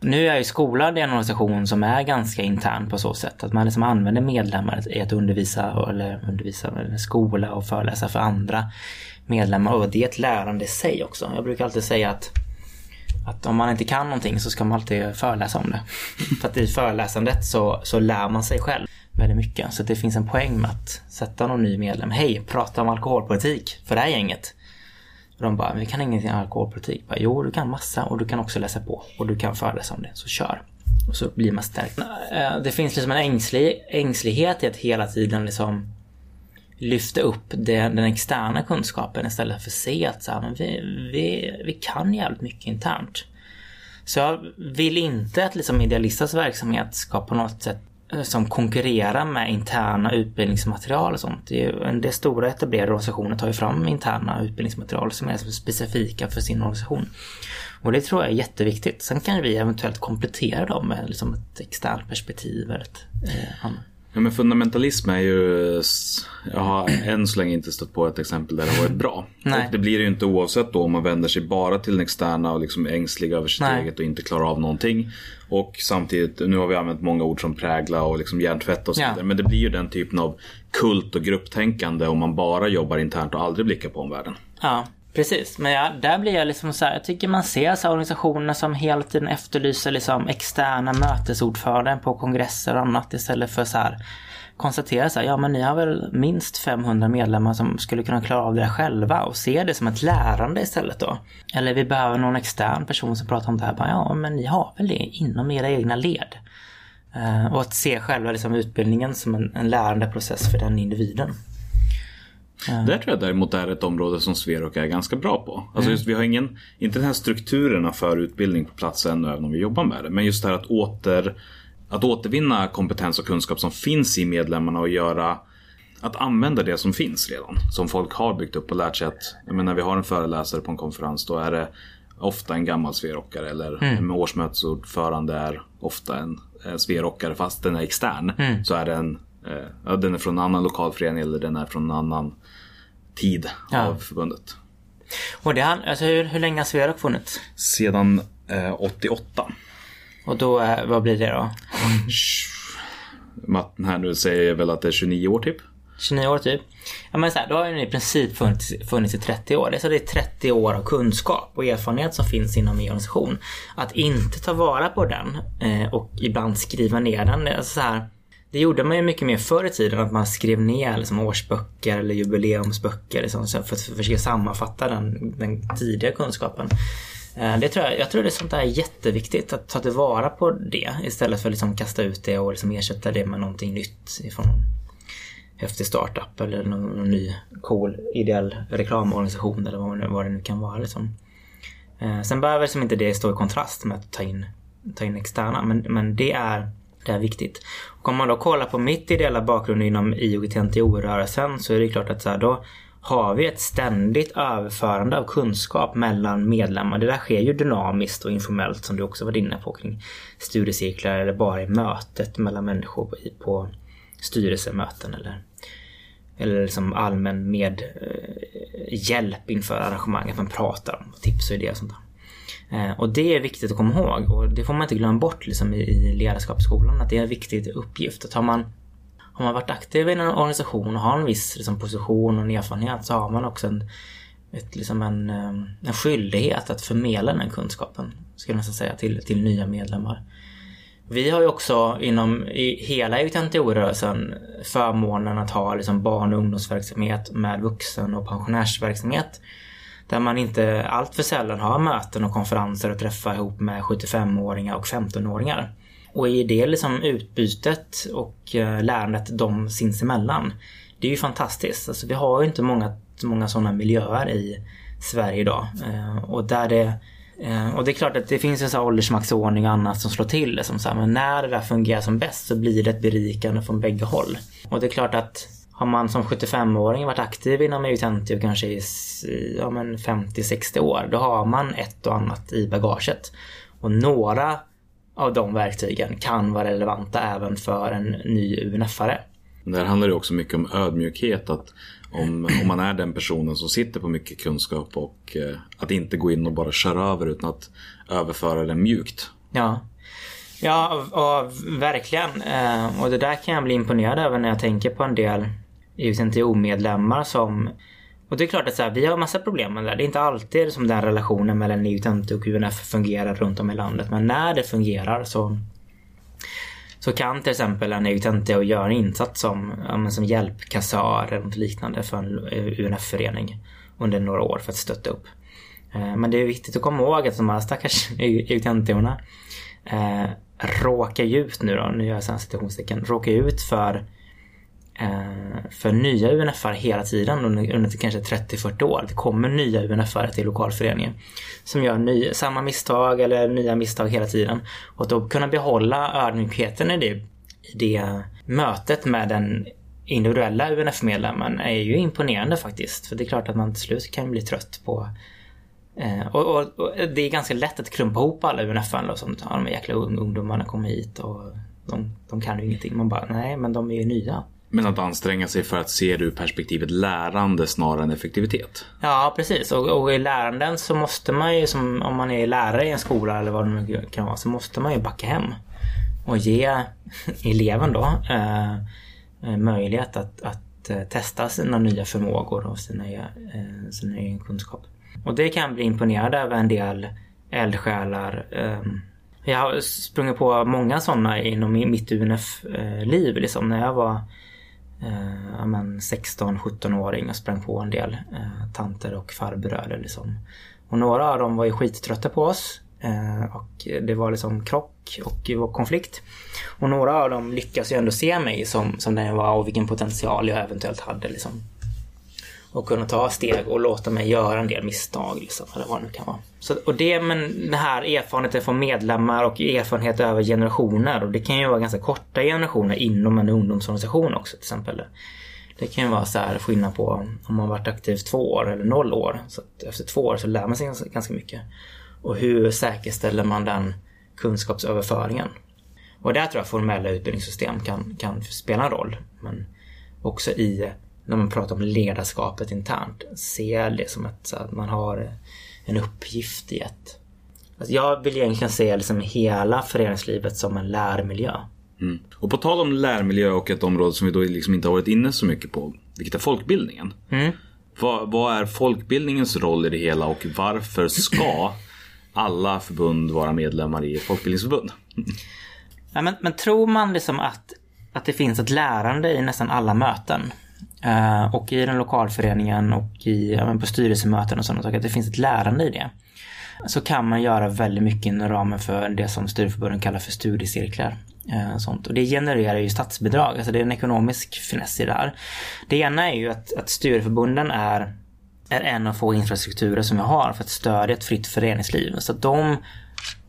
nu är ju skolan en organisation som är ganska intern på så sätt. Att man liksom använder medlemmar i att undervisa, eller undervisa, eller skola och föreläsa för andra medlemmar. Och det är ett lärande i sig också. Jag brukar alltid säga att att om man inte kan någonting så ska man alltid föreläsa om det. För att i föreläsandet så, så lär man sig själv väldigt mycket. Så det finns en poäng med att sätta någon ny medlem. Hej, prata om alkoholpolitik för det här gänget. Och de bara, vi kan ingenting om alkoholpolitik. Bara, jo, du kan massa och du kan också läsa på och du kan föreläsa om det. Så kör. Och så blir man stärkt. Eh, det finns liksom en ängslig, ängslighet i att hela tiden liksom lyfta upp det, den externa kunskapen istället för att se att så här, men vi, vi, vi kan jävligt mycket internt. Så jag vill inte att liksom Idealistas verksamhet ska på något sätt Eh, som konkurrerar med interna utbildningsmaterial och sånt. Det är en del stora etablerade organisationer tar ju fram interna utbildningsmaterial som är specifika för sin organisation. Och det tror jag är jätteviktigt. Sen kan vi eventuellt komplettera dem med liksom ett externt perspektiv eller ett eh, annat. Ja, men fundamentalism är ju... Jag har än så länge inte stött på ett exempel där det har varit bra. Nej. Och det blir det ju inte oavsett då om man vänder sig bara till den externa och liksom är ängslig över sitt Nej. eget och inte klarar av någonting. Och samtidigt, nu har vi använt många ord som prägla och liksom hjärntvätt och så Ja. vidare. Men det blir ju den typen av kult och grupptänkande om man bara jobbar internt och aldrig blickar på omvärlden. Ja, precis. Men ja, där blir jag liksom så här, jag tycker man ser så här organisationer som hela tiden efterlyser liksom externa mötesordförande på kongresser och annat istället för så här konstatera så här, ja men ni har väl minst 500 medlemmar som skulle kunna klara av det själva och se det som ett lärande istället då. Eller vi behöver någon extern person som pratar om det här, bara, ja men ni har väl det inom era egna led. Eh, och att se själva liksom utbildningen som en, en lärandeprocess för den individen. Där tror jag däremot är ett område som Sverok är ganska bra på. Alltså just, vi har ingen, inte den här strukturerna för utbildning på plats ännu även om vi jobbar med det. Men just det här att, åter, att återvinna kompetens och kunskap som finns i medlemmarna och göra att använda det som finns redan. Som folk har byggt upp och lärt sig att jag menar, när vi har en föreläsare på en konferens då är det ofta en gammal sverockare eller en årsmötesordförande är ofta en, en sverockare fast den är extern. Så är den, eh, den är från en annan lokalförening eller den är från en annan tid Ja. av förbundet. Och det, alltså hur, hur länge har Sverok funnits? Sedan eh, 88. Och då, eh, vad blir det då? Matten här nu säger väl att det är 29 år typ. 29 år typ. Ja men så här, då har den i princip funnits, funnits i 30 år. Det är, så det är 30 år av kunskap och erfarenhet som finns inom en organisation. Att inte ta vara på den eh, och ibland skriva ner den. så här, det gjorde man ju mycket mer förr i tiden, att man skrev ner liksom, årsböcker eller jubileumsböcker liksom, för att försöka sammanfatta den, den tidiga kunskapen. Eh, det tror jag, jag tror det är sånt där är jätteviktigt, att ta tillvara på det istället för att liksom kasta ut det och liksom ersätta det med någonting nytt ifrån häftig startup eller någon, någon ny cool ideell reklamorganisation eller vad, det- vad det nu kan vara. Liksom. Eh, sen behöver liksom inte det stå i kontrast med att ta in, ta in externa men, men det, är, det är viktigt. Och om man då kollar på mitt ideella bakgrund inom IOGT-NTO-rörelsen så är det klart att så här, då har vi ett ständigt överförande av kunskap mellan medlemmar. Det där sker ju dynamiskt och informellt som du också varit inne på kring studiecirklar eller bara i mötet mellan människor på, på styrelsemöten eller, eller liksom allmän med eh, hjälp inför arrangemang. Att man pratar om tips och idéer och sånt där. Eh, och det är viktigt att komma ihåg och det får man inte glömma bort liksom, i, i ledarskapsskolan. Att det är en viktig uppgift. Att har man, har man varit aktiv i en organisation och har en viss liksom, position och en erfarenhet så har man också en, ett, liksom en, eh, en skyldighet att förmedla den kunskapen. Skulle jag nästan säga till, till nya medlemmar. Vi har ju också inom i hela UTNTO-rörelsen förmånen att ha liksom barn och ungdomsverksamhet med vuxen och pensionärsverksamhet. Där man inte allt för sällan har möten och konferenser och träffar ihop med 75-åringar och 15-åringar. Och i det liksom utbytet och eh, lärandet de sinsemellan. Det är ju fantastiskt. Alltså, vi har ju inte många, många sådana miljöer i Sverige idag. Eh, och där det eh, och det är klart att det finns en sån här åldersmaxordning och annat som slår till. Liksom så här, men när det där fungerar som bäst så blir det ett berikande från bägge håll. Och det är klart att har man som 75-åring varit aktiv inom EU-Tenti kanske i ja, 50-60 år, då har man ett och annat i bagaget. Och några av de verktygen kan vara relevanta även för en ny UNF-are. Där handlar det också mycket om ödmjukhet. Att om, om man är den personen som sitter på mycket kunskap och eh, att inte gå in och bara köra över utan att överföra den mjukt. Ja, ja och, och verkligen. Eh, och det där kan jag bli imponerad över när jag tänker på en del UTNTO-medlemmar som och det är klart att så här, vi har massa problem med det där. Det är inte alltid som den relationen mellan EU-TENTE och UNF fungerar runt om i landet. Men när det fungerar så så kan till exempel en EU-TENTE göra en insats som, ja, som hjälpkassör eller något liknande för en UNF-förening under några år för att stötta upp. Eh, men det är viktigt att komma ihåg att de här stackars EU-TENTEorna eh, råkar ut nu då, nu gör jag citationstecken, råkar ut för Eh, för nya UNFR hela tiden under, under kanske 30-40 år. Det kommer nya UNFR till lokalföreningen som gör ny, samma misstag eller nya misstag hela tiden. Och att då kunna behålla ödmjukheten i det, i det mötet med den individuella UNF-medlemmen är ju imponerande faktiskt. För det är klart att man till slut kan bli trött på eh, och, och, och, det är ganska lätt att klumpa ihop alla UNF-are som ja, de jäkla ungdomarna kommer hit och de, de kan ju ingenting. Man bara, nej men de är ju nya. Men att anstränga sig för att se det ur perspektivet lärande snarare än effektivitet. Ja, precis. Och, och i läranden så måste man ju, som om man är lärare i en skola eller vad det nu kan vara, så måste man ju backa hem och ge eleven då eh, eh, möjlighet att, att eh, testa sina nya förmågor och sina, eh, sina egen kunskap. Och det kan bli imponerad över en del eldsjälar. Eh, jag har sprungit på många sådana inom mitt UNF-liv. Eh, liksom, när jag var eh, 16-17-åring och sprang på en del eh, tanter och farbröder. Liksom. Och några av dem var ju skittrötta på oss. Eh, och det var liksom krock och konflikt. Och några av dem lyckas ju ändå se mig som, som den jag var och vilken potential jag eventuellt hade. Liksom och kunna ta steg och låta mig göra en del misstag. Liksom, eller vad det nu kan vara. Så, och det, men den här erfarenheten från medlemmar och erfarenhet över generationer. Och det kan ju vara ganska korta generationer inom en ungdomsorganisation också till exempel. Det kan ju vara så här skillnad på om man varit aktiv två år eller noll år. Så efter två år så lär man sig ganska mycket. Och hur säkerställer man den kunskapsöverföringen? Och där tror jag formella utbildningssystem kan, kan spela en roll. Men också i när man pratar om ledarskapet internt, ser det som att, att man har en uppgift i ett... Alltså jag vill egentligen se liksom hela föreningslivet som en lärmiljö. Mm. Och på tal om lärmiljö och ett område som vi då liksom inte har varit inne så mycket på, vilket är folkbildningen. Mm. Vad, vad är folkbildningens roll i det hela och varför ska alla förbund vara medlemmar i ett folkbildningsförbund? ja, men, men tror man liksom att, att det finns ett lärande i nästan alla möten Uh, och i den lokalföreningen och i, ja, på styrelsemöten och sådana saker, att det finns ett lärande i det. Så kan man göra väldigt mycket inom ramen för det som studieförbunden kallar för studiecirklar. Uh, sånt. Och det genererar ju statsbidrag, alltså det är en ekonomisk finess i det här. Det ena är ju att, att studieförbunden är, är en av få infrastrukturer som vi har för att stödja ett fritt föreningsliv. Så att de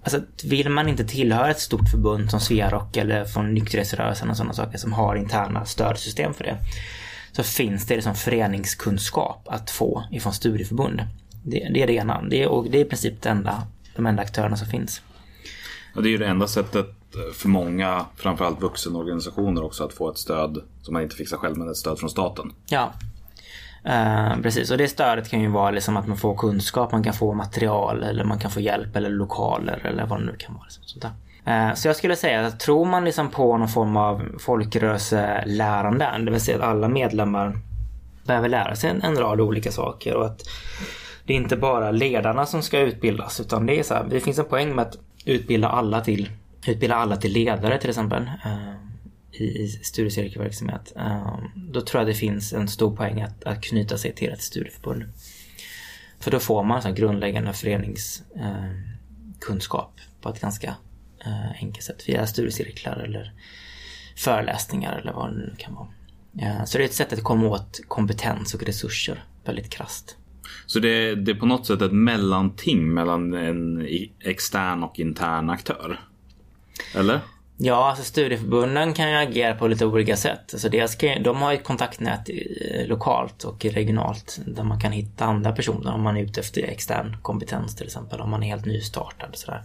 Alltså, vill man inte tillhöra ett stort förbund som Sverok eller från nykterhetsrörelsen och sådana saker som har interna stödsystem för det så finns det liksom föreningskunskap att få ifrån studieförbund. Det, det är det ena. Det och det är i princip det enda, de enda aktörerna som finns. Ja, det är ju det enda sättet för många, framförallt vuxenorganisationer också, att få ett stöd som man inte fixar själv, men ett stöd från staten. Ja, Uh, precis, och det stödet kan ju vara liksom att man får kunskap, man kan få material eller man kan få hjälp eller lokaler eller vad det nu kan vara. Sånt där. Eh, så jag skulle säga att tror man liksom på någon form av folkrörelselärande, det vill säga att alla medlemmar behöver lära sig en, rad olika saker och att det är inte bara ledarna som ska utbildas utan det är så här, det finns en poäng med att utbilda alla till utbilda alla till ledare till exempel eh, i, i studiecirkelverksamhet. Eh, då tror jag det finns en stor poäng att, att knyta sig till ett studieförbund. För då får man sån grundläggande föreningskunskap på ett ganska eh, enkelt sätt via studiecirklar eller föreläsningar eller vad det nu kan vara. Ja, så det är ett sätt att komma åt kompetens och resurser väldigt krasst. Så det, det är på något sätt ett mellanting mellan en extern och intern aktör? Eller? Ja, alltså studieförbunden kan ju agera på lite olika sätt. Alltså dels kan, de har ju ett kontaktnät eh, lokalt och regionalt där man kan hitta andra personer om man är ute efter extern kompetens till exempel. Om man är helt nystartad. Sådär.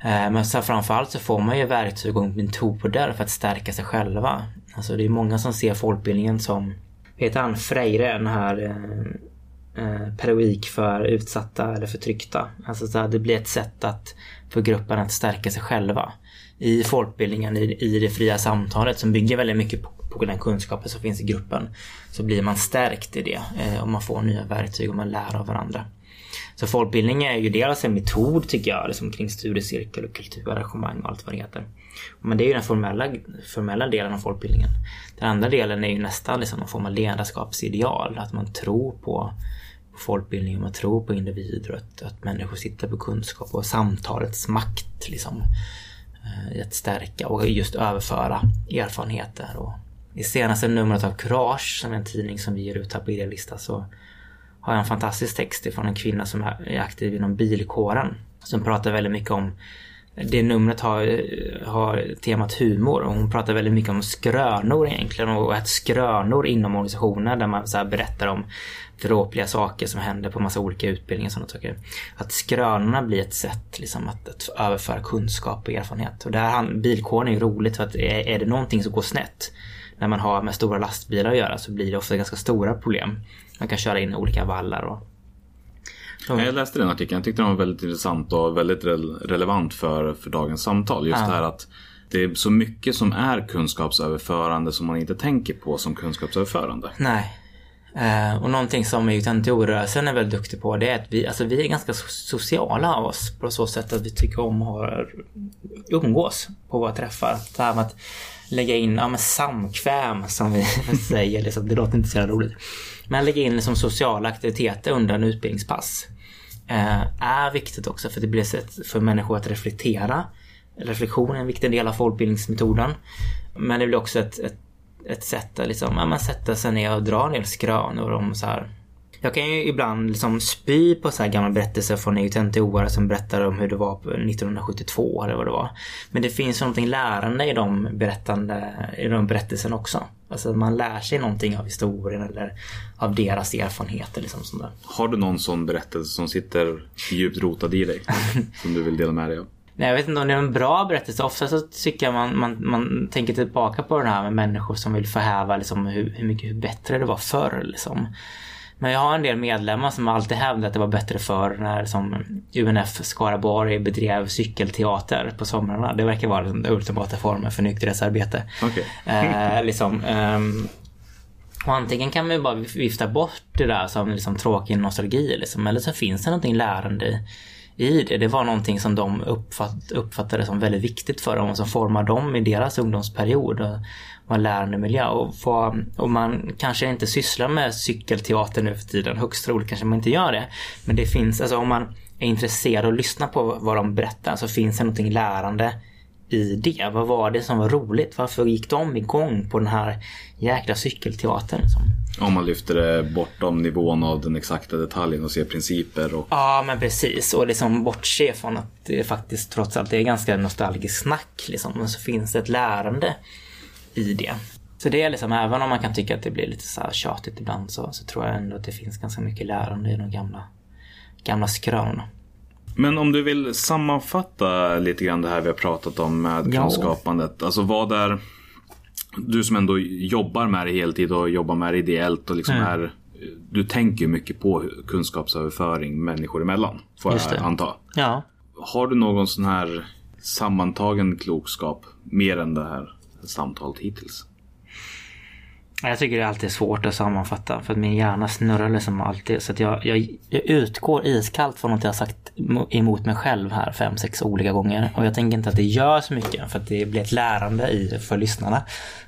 Eh, men så framförallt så får man ju verktyg och metoder för att stärka sig själva. Alltså det är många som ser folkbildningen som, heter han Freire, den här eh, eh, pedagogik för utsatta eller förtryckta. Alltså så här, det blir ett sätt att för gruppen att stärka sig själva. I folkbildningen, i, i det fria samtalet som bygger väldigt mycket på, på den kunskapen som finns i gruppen. Så blir man stärkt i det eh, och man får nya verktyg och man lär av varandra. Så folkbildning är ju dels en metod tycker jag, liksom kring studiecirkel och kulturarrangemang och allt vad det heter. Men det är ju den formella, formella delen av folkbildningen. Den andra delen är ju nästan liksom någon form av ledarskapsideal. Att man tror på, på folkbildning och man tror på individer och att, att människor sitter på kunskap och samtalets makt liksom. Eh, I att stärka och just överföra erfarenheter. Och I senaste numret av Courage, som är en tidning som vi ger ut här på Idealista, så har jag en fantastisk text ifrån en kvinna som är aktiv inom bilkåren. Som pratar väldigt mycket om det numret har, har temat humor och hon pratar väldigt mycket om skrönor egentligen och att skrönor inom organisationer där man så här berättar om dråpliga saker som händer på massa olika utbildningar och sådana saker. Att skrönorna blir ett sätt liksom att, att överföra kunskap och erfarenhet. Och där bilkåren är ju roligt för att är, är det någonting som går snett när man har med stora lastbilar att göra så blir det ofta ganska stora problem. Man kan köra in olika vallar och Ja, Jag läste den artikeln. Jag tyckte den var väldigt intressant och väldigt re- relevant för, för dagens samtal. Just Ja. det här att det är så mycket som är kunskapsöverförande som man inte tänker på som kunskapsöverförande. Nej. Eh, och någonting som UTNTO-rörelsen är väldigt duktig på det är att vi, alltså vi är ganska so- sociala av oss på så sätt att vi tycker om att umgås på våra träffar. Det här att lägga in ja, men samkväm som vi säger, liksom, det låter inte så jävla roligt. Men lägga in liksom, sociala aktiviteter under en utbildningspass eh, är viktigt också för det blir ett sätt för människor att reflektera. Reflektion är en viktig del av folkbildningsmetoden. Men det blir också ett, ett ett sätt att liksom, ja, man sätta sig ner och dra en del skrönor om så här. Jag kan ju ibland liksom spy på så här gamla berättelser från UTNTO-are som berättar om hur det var på 1972 eller vad det var. Men det finns någonting lärande i de, berättande, i de berättelserna också. Alltså man lär sig någonting av historien eller av deras erfarenheter. Liksom sånt där. Har du någon sån berättelse som sitter djupt rotad i dig? som du vill dela med dig av? Nej, jag vet inte om det är en bra berättelse. Ofta så tycker jag man, man, man tänker tillbaka på det här med människor som vill förhäva liksom, hur, hur mycket hur bättre det var förr. Liksom. Men jag har en del medlemmar som alltid hävdat att det var bättre förr när som UNF Skaraborg bedrev cykelteater på somrarna. Det verkar vara den ultimata formen för nykterhetsarbete. Okej. Eh, liksom, ehm, och antingen kan man bara vifta bort det där som liksom tråkig nostalgi liksom, eller så finns det någonting lärande i, i det. Det var någonting som de uppfatt, uppfattade som väldigt viktigt för dem och som formar dem i deras ungdomsperiod. Och en lärande miljö. Och, få, och man kanske inte sysslar med cykelteater nu för tiden. Högst troligt kanske man inte gör det. Men det finns, alltså om man är intresserad och lyssnar på vad de berättar så finns det någonting lärande i det. Vad var det som var roligt? Varför gick de igång på den här jäkla cykelteatern? Liksom? Om man lyfter det bortom nivån av den exakta detaljen och ser principer och Ja, men precis. Och liksom bortse från att det faktiskt trots allt är ganska nostalgiskt snack. Liksom. Men så finns det ett lärande i det. Så det är liksom, även om man kan tycka att det blir lite så här tjatigt ibland så, så tror jag ändå att det finns ganska mycket lärande i de gamla, gamla skrönorna. Men om du vill sammanfatta lite grann det här vi har pratat om med Ja. kunskapandet. Alltså vad är du som ändå jobbar med det heltid och jobbar med det ideellt och liksom Mm. är du tänker ju mycket på kunskapsöverföring människor emellan. Får jag anta. Ja. Har du någon sån här sammantagen klokskap mer än det här samtalet hittills? Jag tycker det alltid är svårt att sammanfatta för att min hjärna snurrar liksom alltid. Så att jag, jag, jag utgår iskallt från något jag har sagt emot mig själv här fem, sex olika gånger. Och jag tänker inte att det gör så mycket för att det blir ett lärande i för lyssnarna.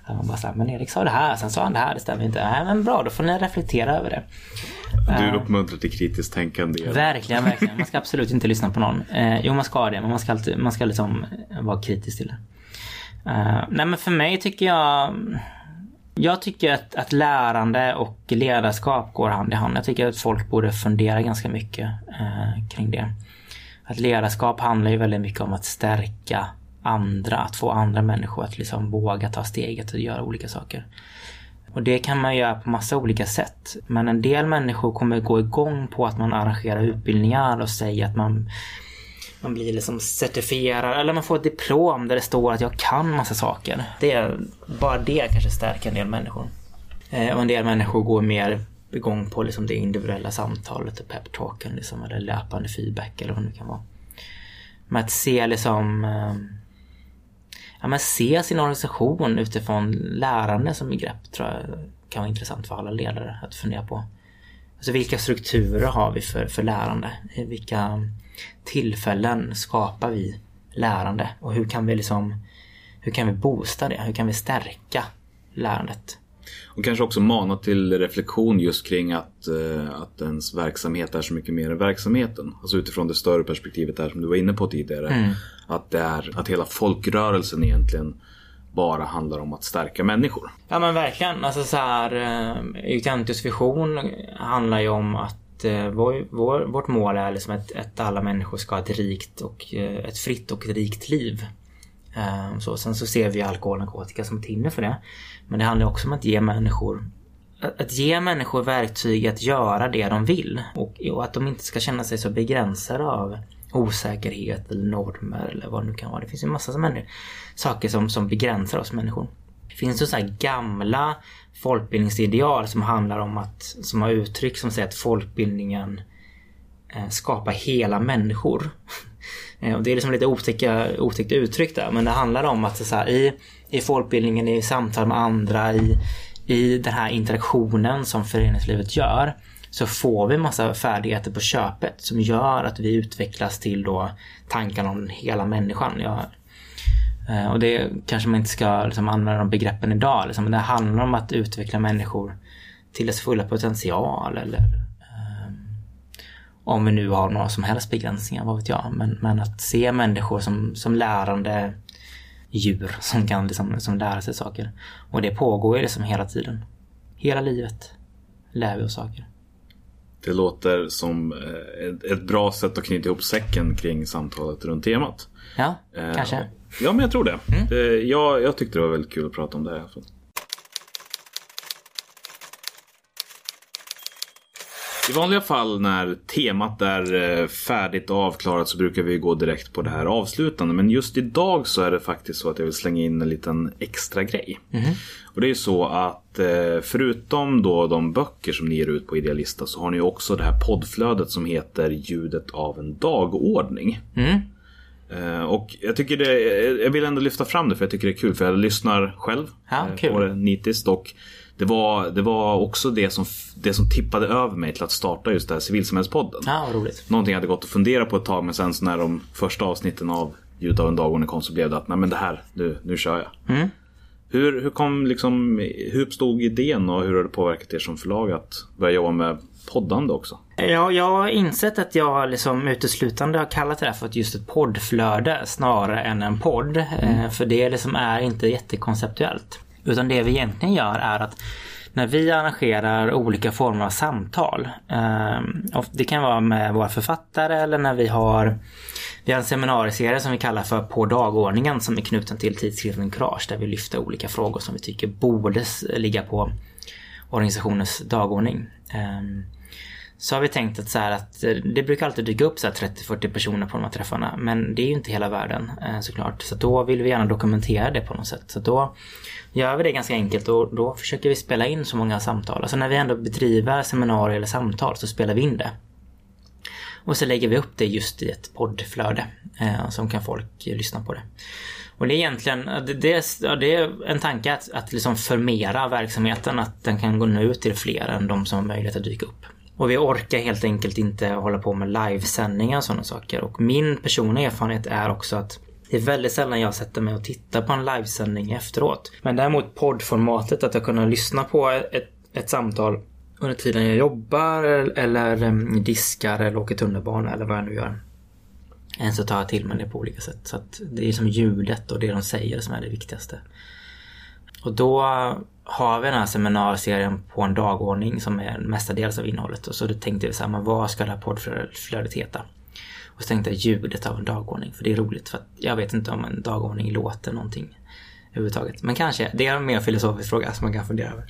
Att Man bara säger, men Erik sa det här, sen sa han det här, det stämmer inte. Nej men bra, då får ni reflektera över det. Du uppmuntrar till kritiskt tänkande. Verkligen, verkligen. Man ska absolut inte lyssna på någon. Eh, jo, man ska det, men man ska, alltid, man ska liksom vara kritisk till det. Uh, nej, men för mig tycker jag... Jag tycker att, att lärande och ledarskap går hand i hand. Jag tycker att folk borde fundera ganska mycket uh, kring det. Att ledarskap handlar ju väldigt mycket om att stärka andra, att få andra människor att liksom våga ta steget och göra olika saker. Och det kan man göra på massa olika sätt. Men en del människor kommer gå igång på att man arrangerar utbildningar och säger att man man blir liksom certifierad eller man får ett diplom där det står att jag kan massa saker. Det är, bara det kanske stärker en del människor. Eh, och en del människor går mer igång på liksom det individuella samtalet och peptalken liksom, eller löpande feedback eller vad det nu kan vara. Men att se liksom eh, ja, men se sin organisation utifrån lärande som begrepp tror jag kan vara intressant för alla ledare att fundera på. Alltså vilka strukturer har vi för, för lärande? Vilka tillfällen skapar vi lärande? Och hur kan vi liksom hur kan vi boosta det? Hur kan vi stärka lärandet? Och kanske också mana till reflektion just kring att, eh, att ens verksamhet är så mycket mer än verksamheten. Alltså utifrån det större perspektivet där som du var inne på tidigare. Mm. Att, det är, att hela folkrörelsen egentligen bara handlar om att stärka människor. Ja men verkligen. Alltså så här, eh, vision handlar ju om att eh, vår, vår, vårt mål är liksom att, att alla människor ska ha ett rikt och eh, ett fritt och rikt liv. Eh, så, sen så ser vi alkohol och narkotika som ett hinder för det. Men det handlar också om att ge människor att ge människor verktyg att göra det de vill och, och att de inte ska känna sig så begränsade av osäkerhet eller normer eller vad det nu kan vara. Det finns ju massa som händer, saker som, som begränsar oss människor. Det finns ju så här gamla folkbildningsideal som handlar om att, som har uttryck som säger att folkbildningen eh, skapar hela människor. Eh, och det är liksom lite otäcka, otäckt uttryck där men det handlar om att så här, i, i folkbildningen, i samtal med andra, i, i den här interaktionen som föreningslivet gör så får vi massa färdigheter på köpet som gör att vi utvecklas till då tankarna om hela människan. Ja, eh, och det kanske man inte ska liksom använda de begreppen idag. Liksom. Men det handlar om att utveckla människor till dess fulla potential eller ehm, om vi nu har några som helst begränsningar, vad vet jag. Men, men att se människor som, som lärande djur som kan liksom, som lära sig saker. Och det pågår ju liksom hela tiden. Hela livet lär vi oss saker. Det låter som eh, ett, bra sätt att knyta ihop säcken kring samtalet runt temat. Ja, Eh, kanske. Ja, men jag tror det. det jag, jag tyckte det var väldigt kul att prata om det här. i alla fall. I vanliga fall när temat är eh, färdigt och avklarat så brukar vi gå direkt på det här avslutande. Men just idag så är det faktiskt så att jag vill slänga in en liten extra grej. Och det är ju så att eh, förutom då de böcker som ni ger ut på Idealista så har ni också det här poddflödet som heter Ljudet av en dagordning. Mm. Eh, Och jag tycker det, jag vill ändå lyfta fram det för jag tycker det är kul för jag lyssnar själv Ja, eh, på det nitiskt och det var, det var också det som, det som tippade över mig till att starta just det här civilsamhällspodden. Ja, vad roligt. Någonting jag hade gått och funderat på ett tag men sen så när de första avsnitten av Ljudet av en dagordning kom så blev det att nej men det här, nu, nu kör jag. Mm. Hur, hur kom liksom, hur uppstod idén och hur har det påverkat er som förlag att börja jobba med poddande också? Ja, jag har insett att jag liksom uteslutande har kallat det här för just ett poddflöde snarare än en podd. Eh, För det liksom är inte jättekonceptuellt. Utan det vi egentligen gör är att när vi arrangerar olika former av samtal. Ehm, det kan vara med våra författare eller när vi har vi har en seminarieserie som vi kallar för På dagordningen som är knuten till tidskriften Courage där vi lyfter olika frågor som vi tycker borde ligga på organisationens dagordning. Ehm, så har vi tänkt att, så här att eh, det brukar alltid dyka upp 30-40 personer på de här träffarna. Men det är ju inte hela världen eh, såklart. Så då vill vi gärna dokumentera det på något sätt. Så då gör vi det ganska enkelt och då försöker vi spela in så många samtal. Alltså när vi ändå bedriver seminarier eller samtal så spelar vi in det. Och så lägger vi upp det just i ett poddflöde. Eh, så kan folk lyssna på det. Och det är egentligen det, det, är, det är en tanke att, att liksom förmera verksamheten, att den kan gå ut till fler än de som har möjlighet att dyka upp. Och vi orkar helt enkelt inte hålla på med livesändningar och sådana saker. Och min personliga erfarenhet är också att det är väldigt sällan jag sätter mig och tittar på en livesändning efteråt. Men däremot poddformatet, att jag kan lyssna på ett, ett samtal under tiden jag jobbar eller diskar eller åker tunnelbana eller vad jag nu gör. Än så tar jag till mig det på olika sätt. Så att det är som ljudet och det de säger som är det viktigaste. Och då har vi den här seminarserien på en dagordning som är mestadels av innehållet. Och så då tänkte vi så här, men vad ska det här poddflödet heta? Och så tänkte jag ljudet av en dagordning, för det är roligt för att jag vet inte om en dagordning låter någonting överhuvudtaget. Men kanske, det är en mer filosofisk fråga som man kan fundera över.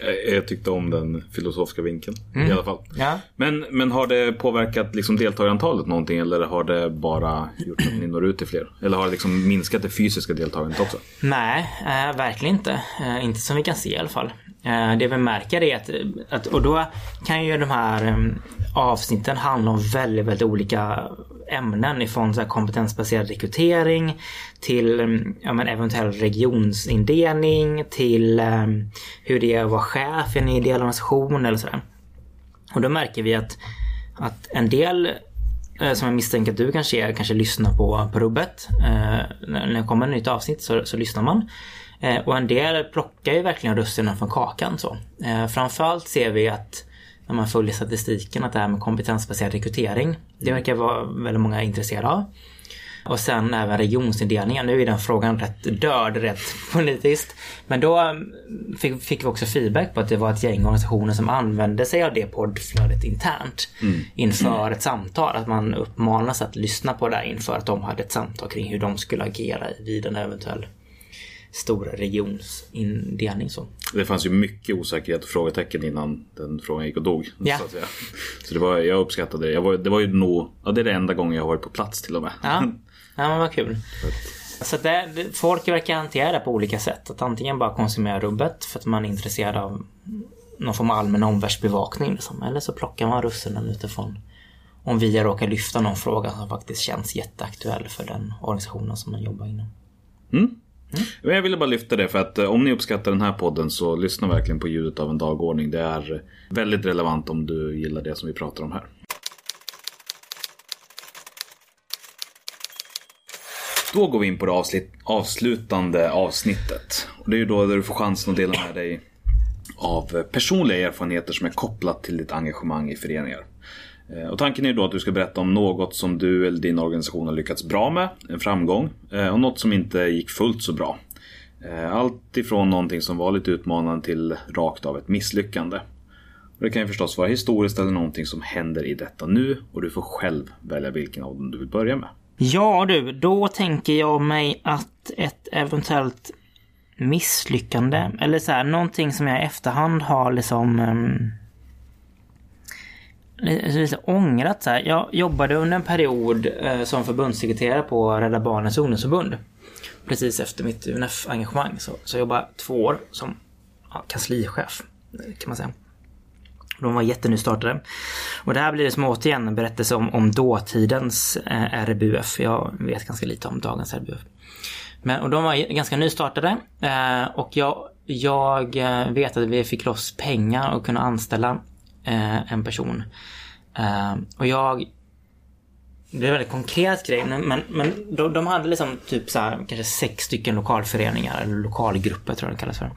Jag, jag tyckte om den filosofiska vinkeln Mm. i alla fall. Ja. Men, men har det påverkat liksom deltagarantalet någonting eller har det bara gjort att ni når ut till fler? Eller har det liksom minskat det fysiska deltagandet också? Nej, eh, verkligen inte. Eh, inte som vi kan se i alla fall. Eh, det vi märker är att, att, och då kan ju de här eh, avsnitten handla om väldigt, väldigt olika ämnen ifrån så här kompetensbaserad rekrytering till mm, ja, men eventuell regionsindelning till eh, hur det är att vara chef i en ideell organisation eller sådär. Och då märker vi att, att en del eh, som jag misstänker att du kanske är, kanske lyssnar på, på rubbet. Eh, när det kommer ett nytt avsnitt så, så lyssnar man. Eh, och en del plockar ju verkligen russinen från kakan. Så. Eh, framförallt ser vi att när man följer statistiken att det här med kompetensbaserad rekrytering, det verkar vara väldigt många intresserade av. Och sen även regionsindelningen. Nu är den frågan rätt död rätt politiskt. Men då mm, fick, fick vi också feedback på att det var ett gäng organisationer som använde sig av det poddflödet internt inför ett samtal. Att man uppmanas att lyssna på det här inför att de hade ett samtal kring hur de skulle agera vid en eventuell stor regionsindelning. Så. Det fanns ju mycket osäkerhet och frågetecken innan den frågan gick och dog. Ja. Så, så det var, jag uppskattade det. Jag var, det var ju nog, ja, det är det enda gången jag har varit på plats till och med. Ja, ja men vad kul. Så det, folk verkar hantera det på olika sätt. Att antingen bara konsumera rubbet för att man är intresserad av någon form av allmän omvärldsbevakning. Liksom. Eller så plockar man russinen utifrån om vi råkar lyfta någon fråga som faktiskt känns jätteaktuell för den organisationen som man jobbar inom. Mm. jag ville bara lyfta det för att eh, om ni uppskattar den här podden så lyssna verkligen på ljudet av en dagordning. Det är väldigt relevant om du gillar det som vi pratar om här. Då går vi in på det avslutande avsnittet. Och det är ju då där du får chansen att dela med dig av eh, personliga erfarenheter som är kopplat till ditt engagemang i föreningar. Eh, och tanken är då att du ska berätta om något som du eller din organisation har lyckats bra med, en framgång, eh, och något som inte gick fullt så bra. Eh, allt ifrån någonting som var lite utmanande till rakt av ett misslyckande. Och det kan ju förstås vara historiskt eller någonting som händer i detta nu och du får själv välja vilken av dem du vill börja med. Ja du, då tänker jag mig att ett eventuellt misslyckande eller så här, någonting som jag i efterhand har liksom um, lite ångrat så här. Jag jobbade under en period eh, som förbundssekreterare på Rädda Barnens ungdomsförbund. Precis efter mitt UNF-engagemang så, så jag jobbade två år som ja, kanslichef kan man säga. De var jättenystartade. Och det här blir det som återigen en berättelse om, om dåtidens eh, RBUF. Jag vet ganska lite om dagens RBUF. Men, och de var ganska nystartade. Eh, och jag, jag eh, vet att vi fick loss pengar och kunde anställa eh, en person. Eh, och jag... Det är en väldigt konkret grej men, men, de, de hade liksom typ så här, kanske sex stycken lokalföreningar eller lokalgrupper tror jag det kallas för.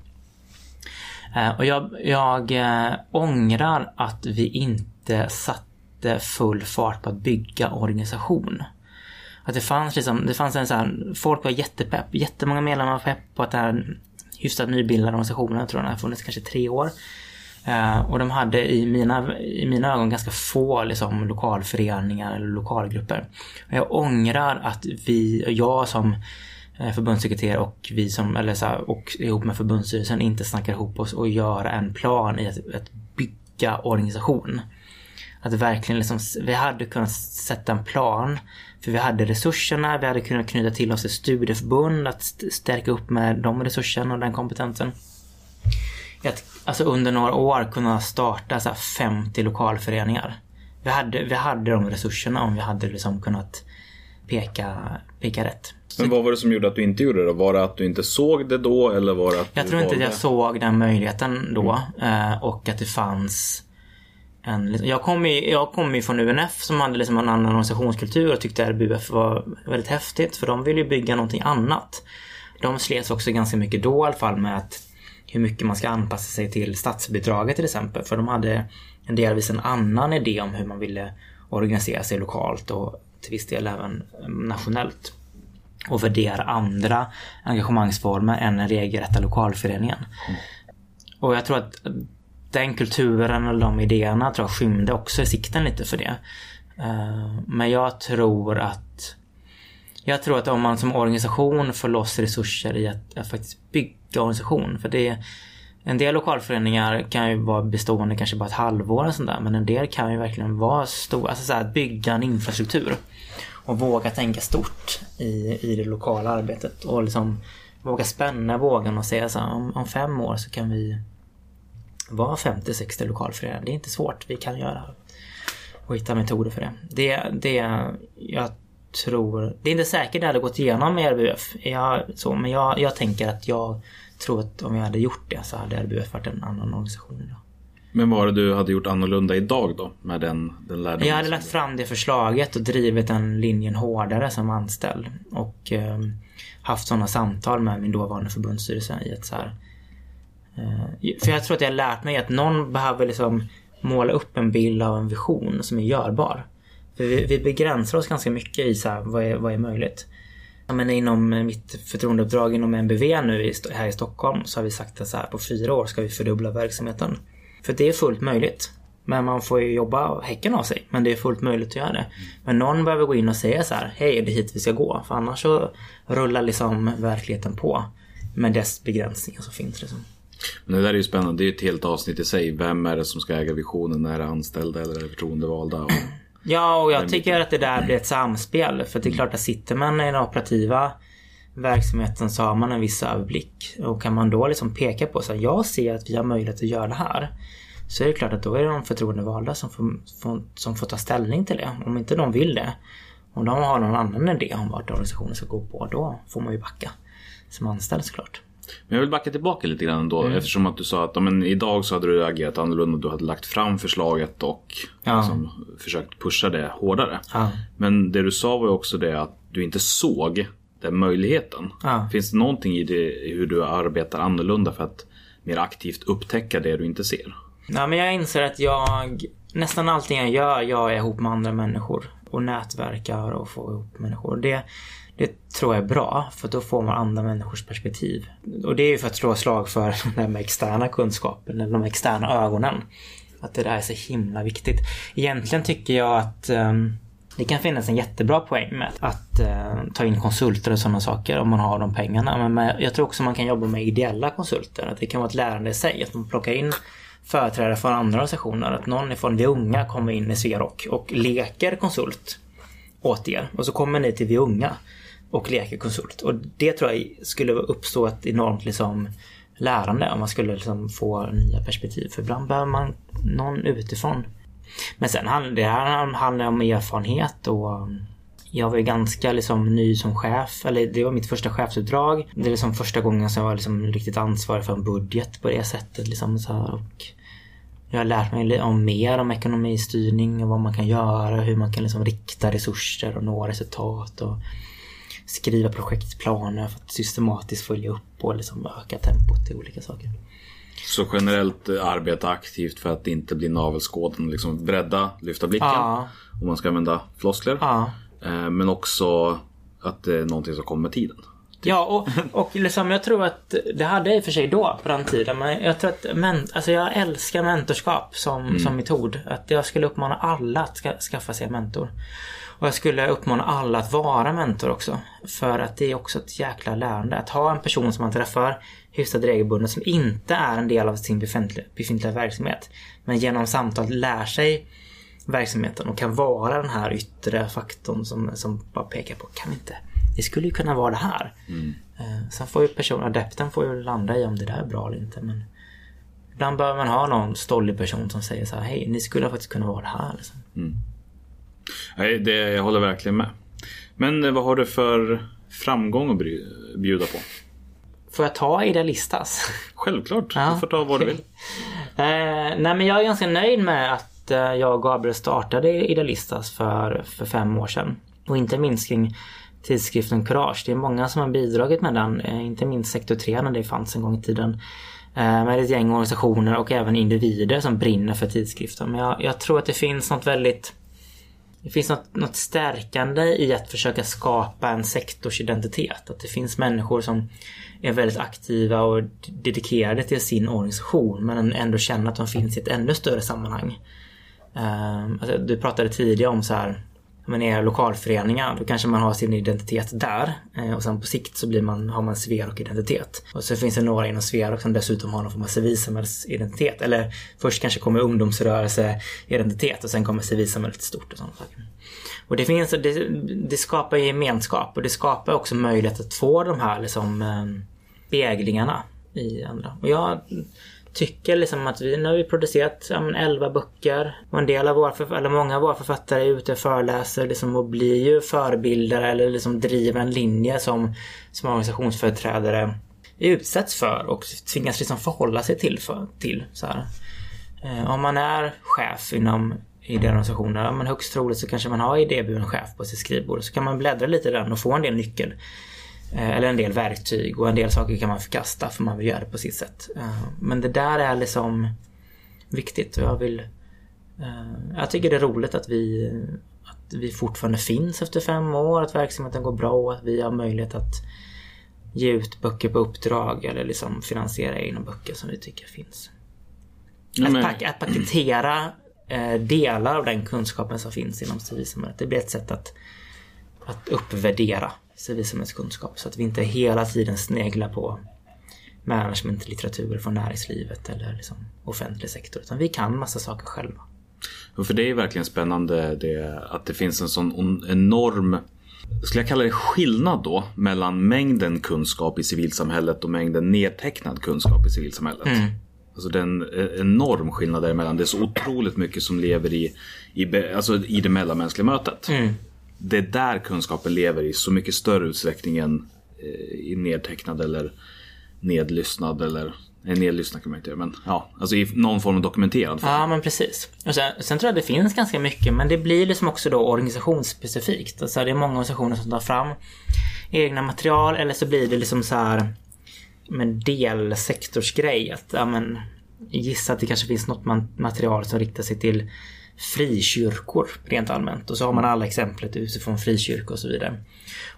Eh, Och jag, jag eh, ångrar att vi inte satte full fart på att bygga organisation. Att det fanns liksom, det fanns en sån här, folk var jättepepp, jättemånga medlemmar var pepp på att det här hyfsat nybildade organisationen, jag tror den har funnits kanske tre år. Eh, och de hade i mina, i mina ögon ganska få liksom, lokalföreningar eller lokalgrupper. Och jag ångrar att vi, jag som eh, förbundssekreterare och vi som, eller så här, och ihop med förbundsstyrelsen inte snackar ihop oss och göra en plan i att, att bygga organisation. Att verkligen liksom, vi hade kunnat sätta en plan. För vi hade resurserna, vi hade kunnat knyta till oss ett studieförbund, att stärka upp med de resurserna och den kompetensen. Att, alltså under några år kunna starta så här 50 lokalföreningar. Vi hade, vi hade de resurserna om vi hade liksom kunnat peka, peka rätt. Men vad var det som gjorde att du inte gjorde det? Var det att du inte såg det då eller var det att jag tror inte att jag såg den möjligheten då eh, och att det fanns en, liksom- jag kom ju jag kom ju från UNF som hade liksom en annan organisationskultur och tyckte RBUF var väldigt häftigt för de ville ju bygga någonting annat. De slets också ganska mycket då i alla fall med att hur mycket man ska anpassa sig till statsbidraget till exempel. För de hade en delvis en annan idé om hur man ville organisera sig lokalt och till viss del även eh, nationellt. Och värdera andra engagemangsformer än den regelrätta lokalföreningen. Och jag tror att den kulturen och de idéerna tror jag skymde också i sikten lite för det. Eh, men jag tror att jag tror att om man som organisation får loss resurser i att, att faktiskt bygga organisation. För det en del lokalföreningar kan ju vara bestående kanske bara ett halvår och sånt där. Men en del kan ju verkligen vara stora. Alltså så här, att bygga en infrastruktur. Och våga tänka stort i, i det lokala arbetet. Och liksom våga spänna vågen och säga så här, om, om fem år så kan vi vara 50-60 lokalföreningar. Det är inte svårt, vi kan göra det. Och hitta metoder för det. Det, det jag tror, det är inte säkert det hade gått igenom med RBUF. Jag, så, men jag, jag tänker att jag tror att om jag hade gjort det så hade RBUF varit en annan organisation idag. Men vad var det du hade gjort annorlunda idag då? Med den, den lärdomen? Jag hade lagt fram det förslaget och drivit den linjen hårdare som anställd. Och eh, haft sådana samtal med min dåvarande förbundsstyrelse i ett så här. Eh, för jag tror att jag har lärt mig att någon behöver liksom måla upp en bild av en vision som är görbar. För vi, vi begränsar oss ganska mycket i så här, vad, är, vad är möjligt. Ja, men inom mitt förtroendeuppdrag inom MBV nu i, här i Stockholm så har vi sagt att så här, på fyra år ska vi fördubbla verksamheten. För det är fullt möjligt. Men man får ju jobba häcken av sig. Men det är fullt möjligt att göra det. Men någon behöver gå in och säga så här, hej det är hit vi ska gå. För annars så rullar liksom verkligheten på. Med dess begränsningar som finns. Liksom. Men det där är ju spännande. Det är ju ett helt avsnitt i sig. Vem är det som ska äga visionen? Är det anställda eller är det förtroendevalda? Och... Ja, och jag tycker att det där blir ett samspel. För det är klart att sitter man i den operativa verksamheten så har man en viss överblick. Och kan man då liksom peka på så här, jag ser att vi har möjlighet att göra det här. Så är det klart att då är det de förtroendevalda som får, får, som får ta ställning till det. Om inte de vill det. Om de har någon annan idé om vart organisationen ska gå på, då får man ju backa. Som anställd såklart. Men jag vill backa tillbaka lite grann då. Mm. Eftersom att du sa att men idag så hade du agerat annorlunda. Du hade lagt fram förslaget och Ja. liksom, försökt pusha det hårdare. Ja. Men det du sa var ju också det att du inte såg den möjligheten. Ja. Finns det någonting i, det, i hur du arbetar annorlunda för att mer aktivt upptäcka det du inte ser? Ja, men jag inser att jag nästan allting jag gör, jag ihop med andra människor. Och nätverkar och får ihop människor. Det, det tror jag är bra, för då får man andra människors perspektiv. Och det är ju för att slå slag för den här externa kunskapen, eller de externa ögonen. Att det där är så himla viktigt. Egentligen tycker jag att um, det kan finnas en jättebra poäng med att uh, ta in konsulter och sådana saker om man har de pengarna. Men med, jag tror också man kan jobba med ideella konsulter. Att det kan vara ett lärande i sig. Att man plockar in företrädare från andra organisationer. Att någon ifrån Vi Unga kommer in i Sverok och leker konsult åt er. Och så kommer ni till Vi Unga och leker konsult. Och det tror jag skulle uppstå ett enormt liksom, lärande om man skulle liksom få nya perspektiv. För ibland behöver man någon utifrån. Men sen handlar det här handlar om erfarenhet och mm, jag var ju ganska liksom ny som chef, eller det var mitt första chefsuppdrag. Det är liksom första gången som jag var liksom riktigt ansvarig för en budget på det sättet. Liksom så här. Och jag har lärt mig om mer om ekonomistyrning och vad man kan göra, hur man kan liksom rikta resurser och nå resultat. Och skriva projektplaner för att systematiskt följa upp och liksom öka tempot i olika saker. Så generellt eh, arbeta aktivt för att inte bli navelskåden. Liksom bredda, lyfta blicken. Ja. Om man ska använda floskler. Ja. Eh, Men också att det är någonting som kommer med tiden. Ja, och, och liksom, jag tror att det hade jag i och för sig då, på den tiden. Men jag tror att men, alltså jag älskar mentorskap som, som metod. Att jag skulle uppmana alla att ska, skaffa sig en mentor. Och jag skulle uppmana alla att vara mentor också. För att det är också ett jäkla lärande. Att ha en person som man träffar hyfsat regelbundet som inte är en del av sin befintliga, befintliga verksamhet. Men genom samtal lär sig verksamheten och kan vara den här yttre faktorn som, som bara pekar på, kan vi inte, det skulle ju kunna vara det här. Eh, Sen får ju personen, adepten får ju landa i om det där är bra eller inte. Men ibland behöver man ha någon stollig person som säger så här, hej, ni skulle faktiskt kunna vara det här. Liksom. Nej, det, jag håller verkligen med. Men eh, vad har du för framgång att bjuda på? Får jag ta Idealistas? Självklart, Ja, du får ta vad du vill. Eh, nej men jag är ganska nöjd med att eh, jag och Gabriel startade Idealistas för, för fem år sedan. Och inte minst kring tidskriften Courage. Det är många som har bidragit med den. Eh, inte minst sektor 3 när det fanns en gång i tiden. Med ett gäng organisationer och även individer som brinner för tidskriften. Men jag, jag tror att det finns något väldigt det finns något, något stärkande i att försöka skapa en sektorsidentitet. Att det finns människor som är väldigt aktiva och dedikerade till sin organisation men ändå känner att de finns i ett ännu större sammanhang. Ehm, alltså, du pratade tidigare om så här men är lokalföreningar, då kanske man har sin identitet där. Eh, och sen på sikt så blir man, har man Sverok identitet. Och så finns det några inom Sverok som dessutom har någon form av civilsamhällsidentitet. Eller först kanske kommer ungdomsrörelseidentitet och sen kommer civilsamhället stort och sådana saker. Och det finns, det, det skapar gemenskap och det skapar också möjlighet att få de här liksom eh, Beäglingarna speglingarna i andra. Och jag tycker liksom att vi, nu har vi producerat ja, men 11 böcker och en del av våra, eller många av våra författare är ute och föreläser liksom och blir ju förebilder eller liksom driver en linje som, som organisationsföreträdare utsätts för och tvingas liksom förhålla sig till. För, till så här. Eh, om man är chef inom idéorganisationer, ja, men högst troligt så kanske man har idéburen chef på sitt skrivbord. Så kan man bläddra lite i den och få en del nyckel. Eh, Eller en del verktyg och en del saker kan man förkasta för man vill göra det på sitt sätt. Eh, Men det där är liksom viktigt och jag vill... eh, Jag tycker det är roligt att vi, att vi fortfarande finns efter fem år, att verksamheten går bra och att vi har möjlighet att ge ut böcker på uppdrag eller liksom finansiera egna böcker som vi tycker finns. Att, pack, att paketera delar av den kunskapen som finns inom civilsamhället. Det blir ett sätt att, att uppvärdera civilsamhällskunskap så att vi inte hela tiden sneglar på managementlitteratur från näringslivet eller liksom offentlig sektor. Utan vi kan massa saker själva. För det är verkligen spännande det, att det finns en sån enorm skulle jag kalla det skillnad då mellan mängden kunskap i civilsamhället och mängden nedtecknad kunskap i civilsamhället. Alltså det är en eh, enorm skillnad däremellan. Det är så otroligt mycket som lever i, i, alltså i det mellanmänskliga mötet. Det är där kunskapen lever i så mycket större utsträckning än eh, i nedtecknad eller nedlyssnad eller Nej, nedlyssnad kan man inte göra men ja, alltså i någon form av dokumenterad form. Ja men precis. Och sen, sen tror jag det finns ganska mycket men det blir liksom också då organisationsspecifikt. Alltså det är många organisationer som tar fram egna material eller så blir det liksom så här med delsektorsgrej. Att, ja, men, gissa att det kanske finns något material som riktar sig till frikyrkor rent allmänt. Och så har man alla exemplet utifrån frikyrkor och så vidare.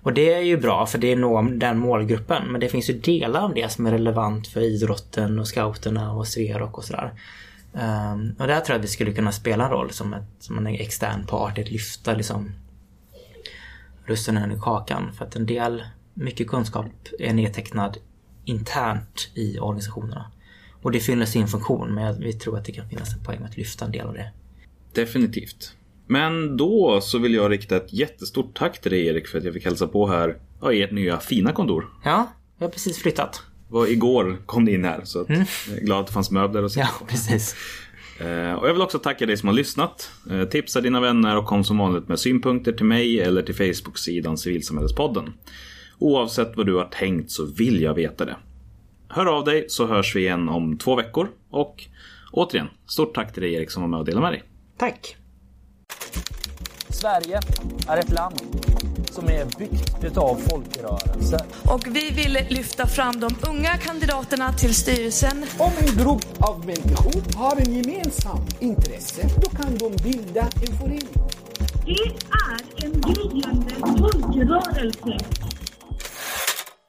Och det är ju bra för det når den målgruppen. Men det finns ju delar av det som är relevant för idrotten och scouterna och Sverok och sådär. Um, och där tror jag att vi skulle kunna spela en roll som, ett, som en extern part, att lyfta liksom russinen i kakan. För att en del, mycket kunskap är nedtecknad internt i organisationerna. Och det fyller sin funktion men jag- vi tror att det kan finnas en poäng med att lyfta en del av det. Definitivt. Men då så vill jag rikta ett jättestort tack till dig Erik för att jag fick hälsa på här ja, i ert nya fina kontor. Ja, jag har precis flyttat. Var igår kom ni in här så att jag är glad att det fanns möbler och så. Ja, precis. Eh, Och jag vill också tacka dig som har lyssnat. Eh, Tipsa dina vänner och kom som vanligt med synpunkter till mig eller till Facebook-sidan Civilsamhällespodden. Oavsett vad du har tänkt så vill jag veta det. Hör av dig så hörs vi igen om två veckor och återigen, stort tack till dig Erik som var med och delade med dig. Tack. Sverige är ett land som är byggt utav folkrörelser. Och vi vill lyfta fram de unga kandidaterna till styrelsen Om en grupp av människor har en gemensam intresse, då kan de bilda en förening. Det är en gryende folkrörelse.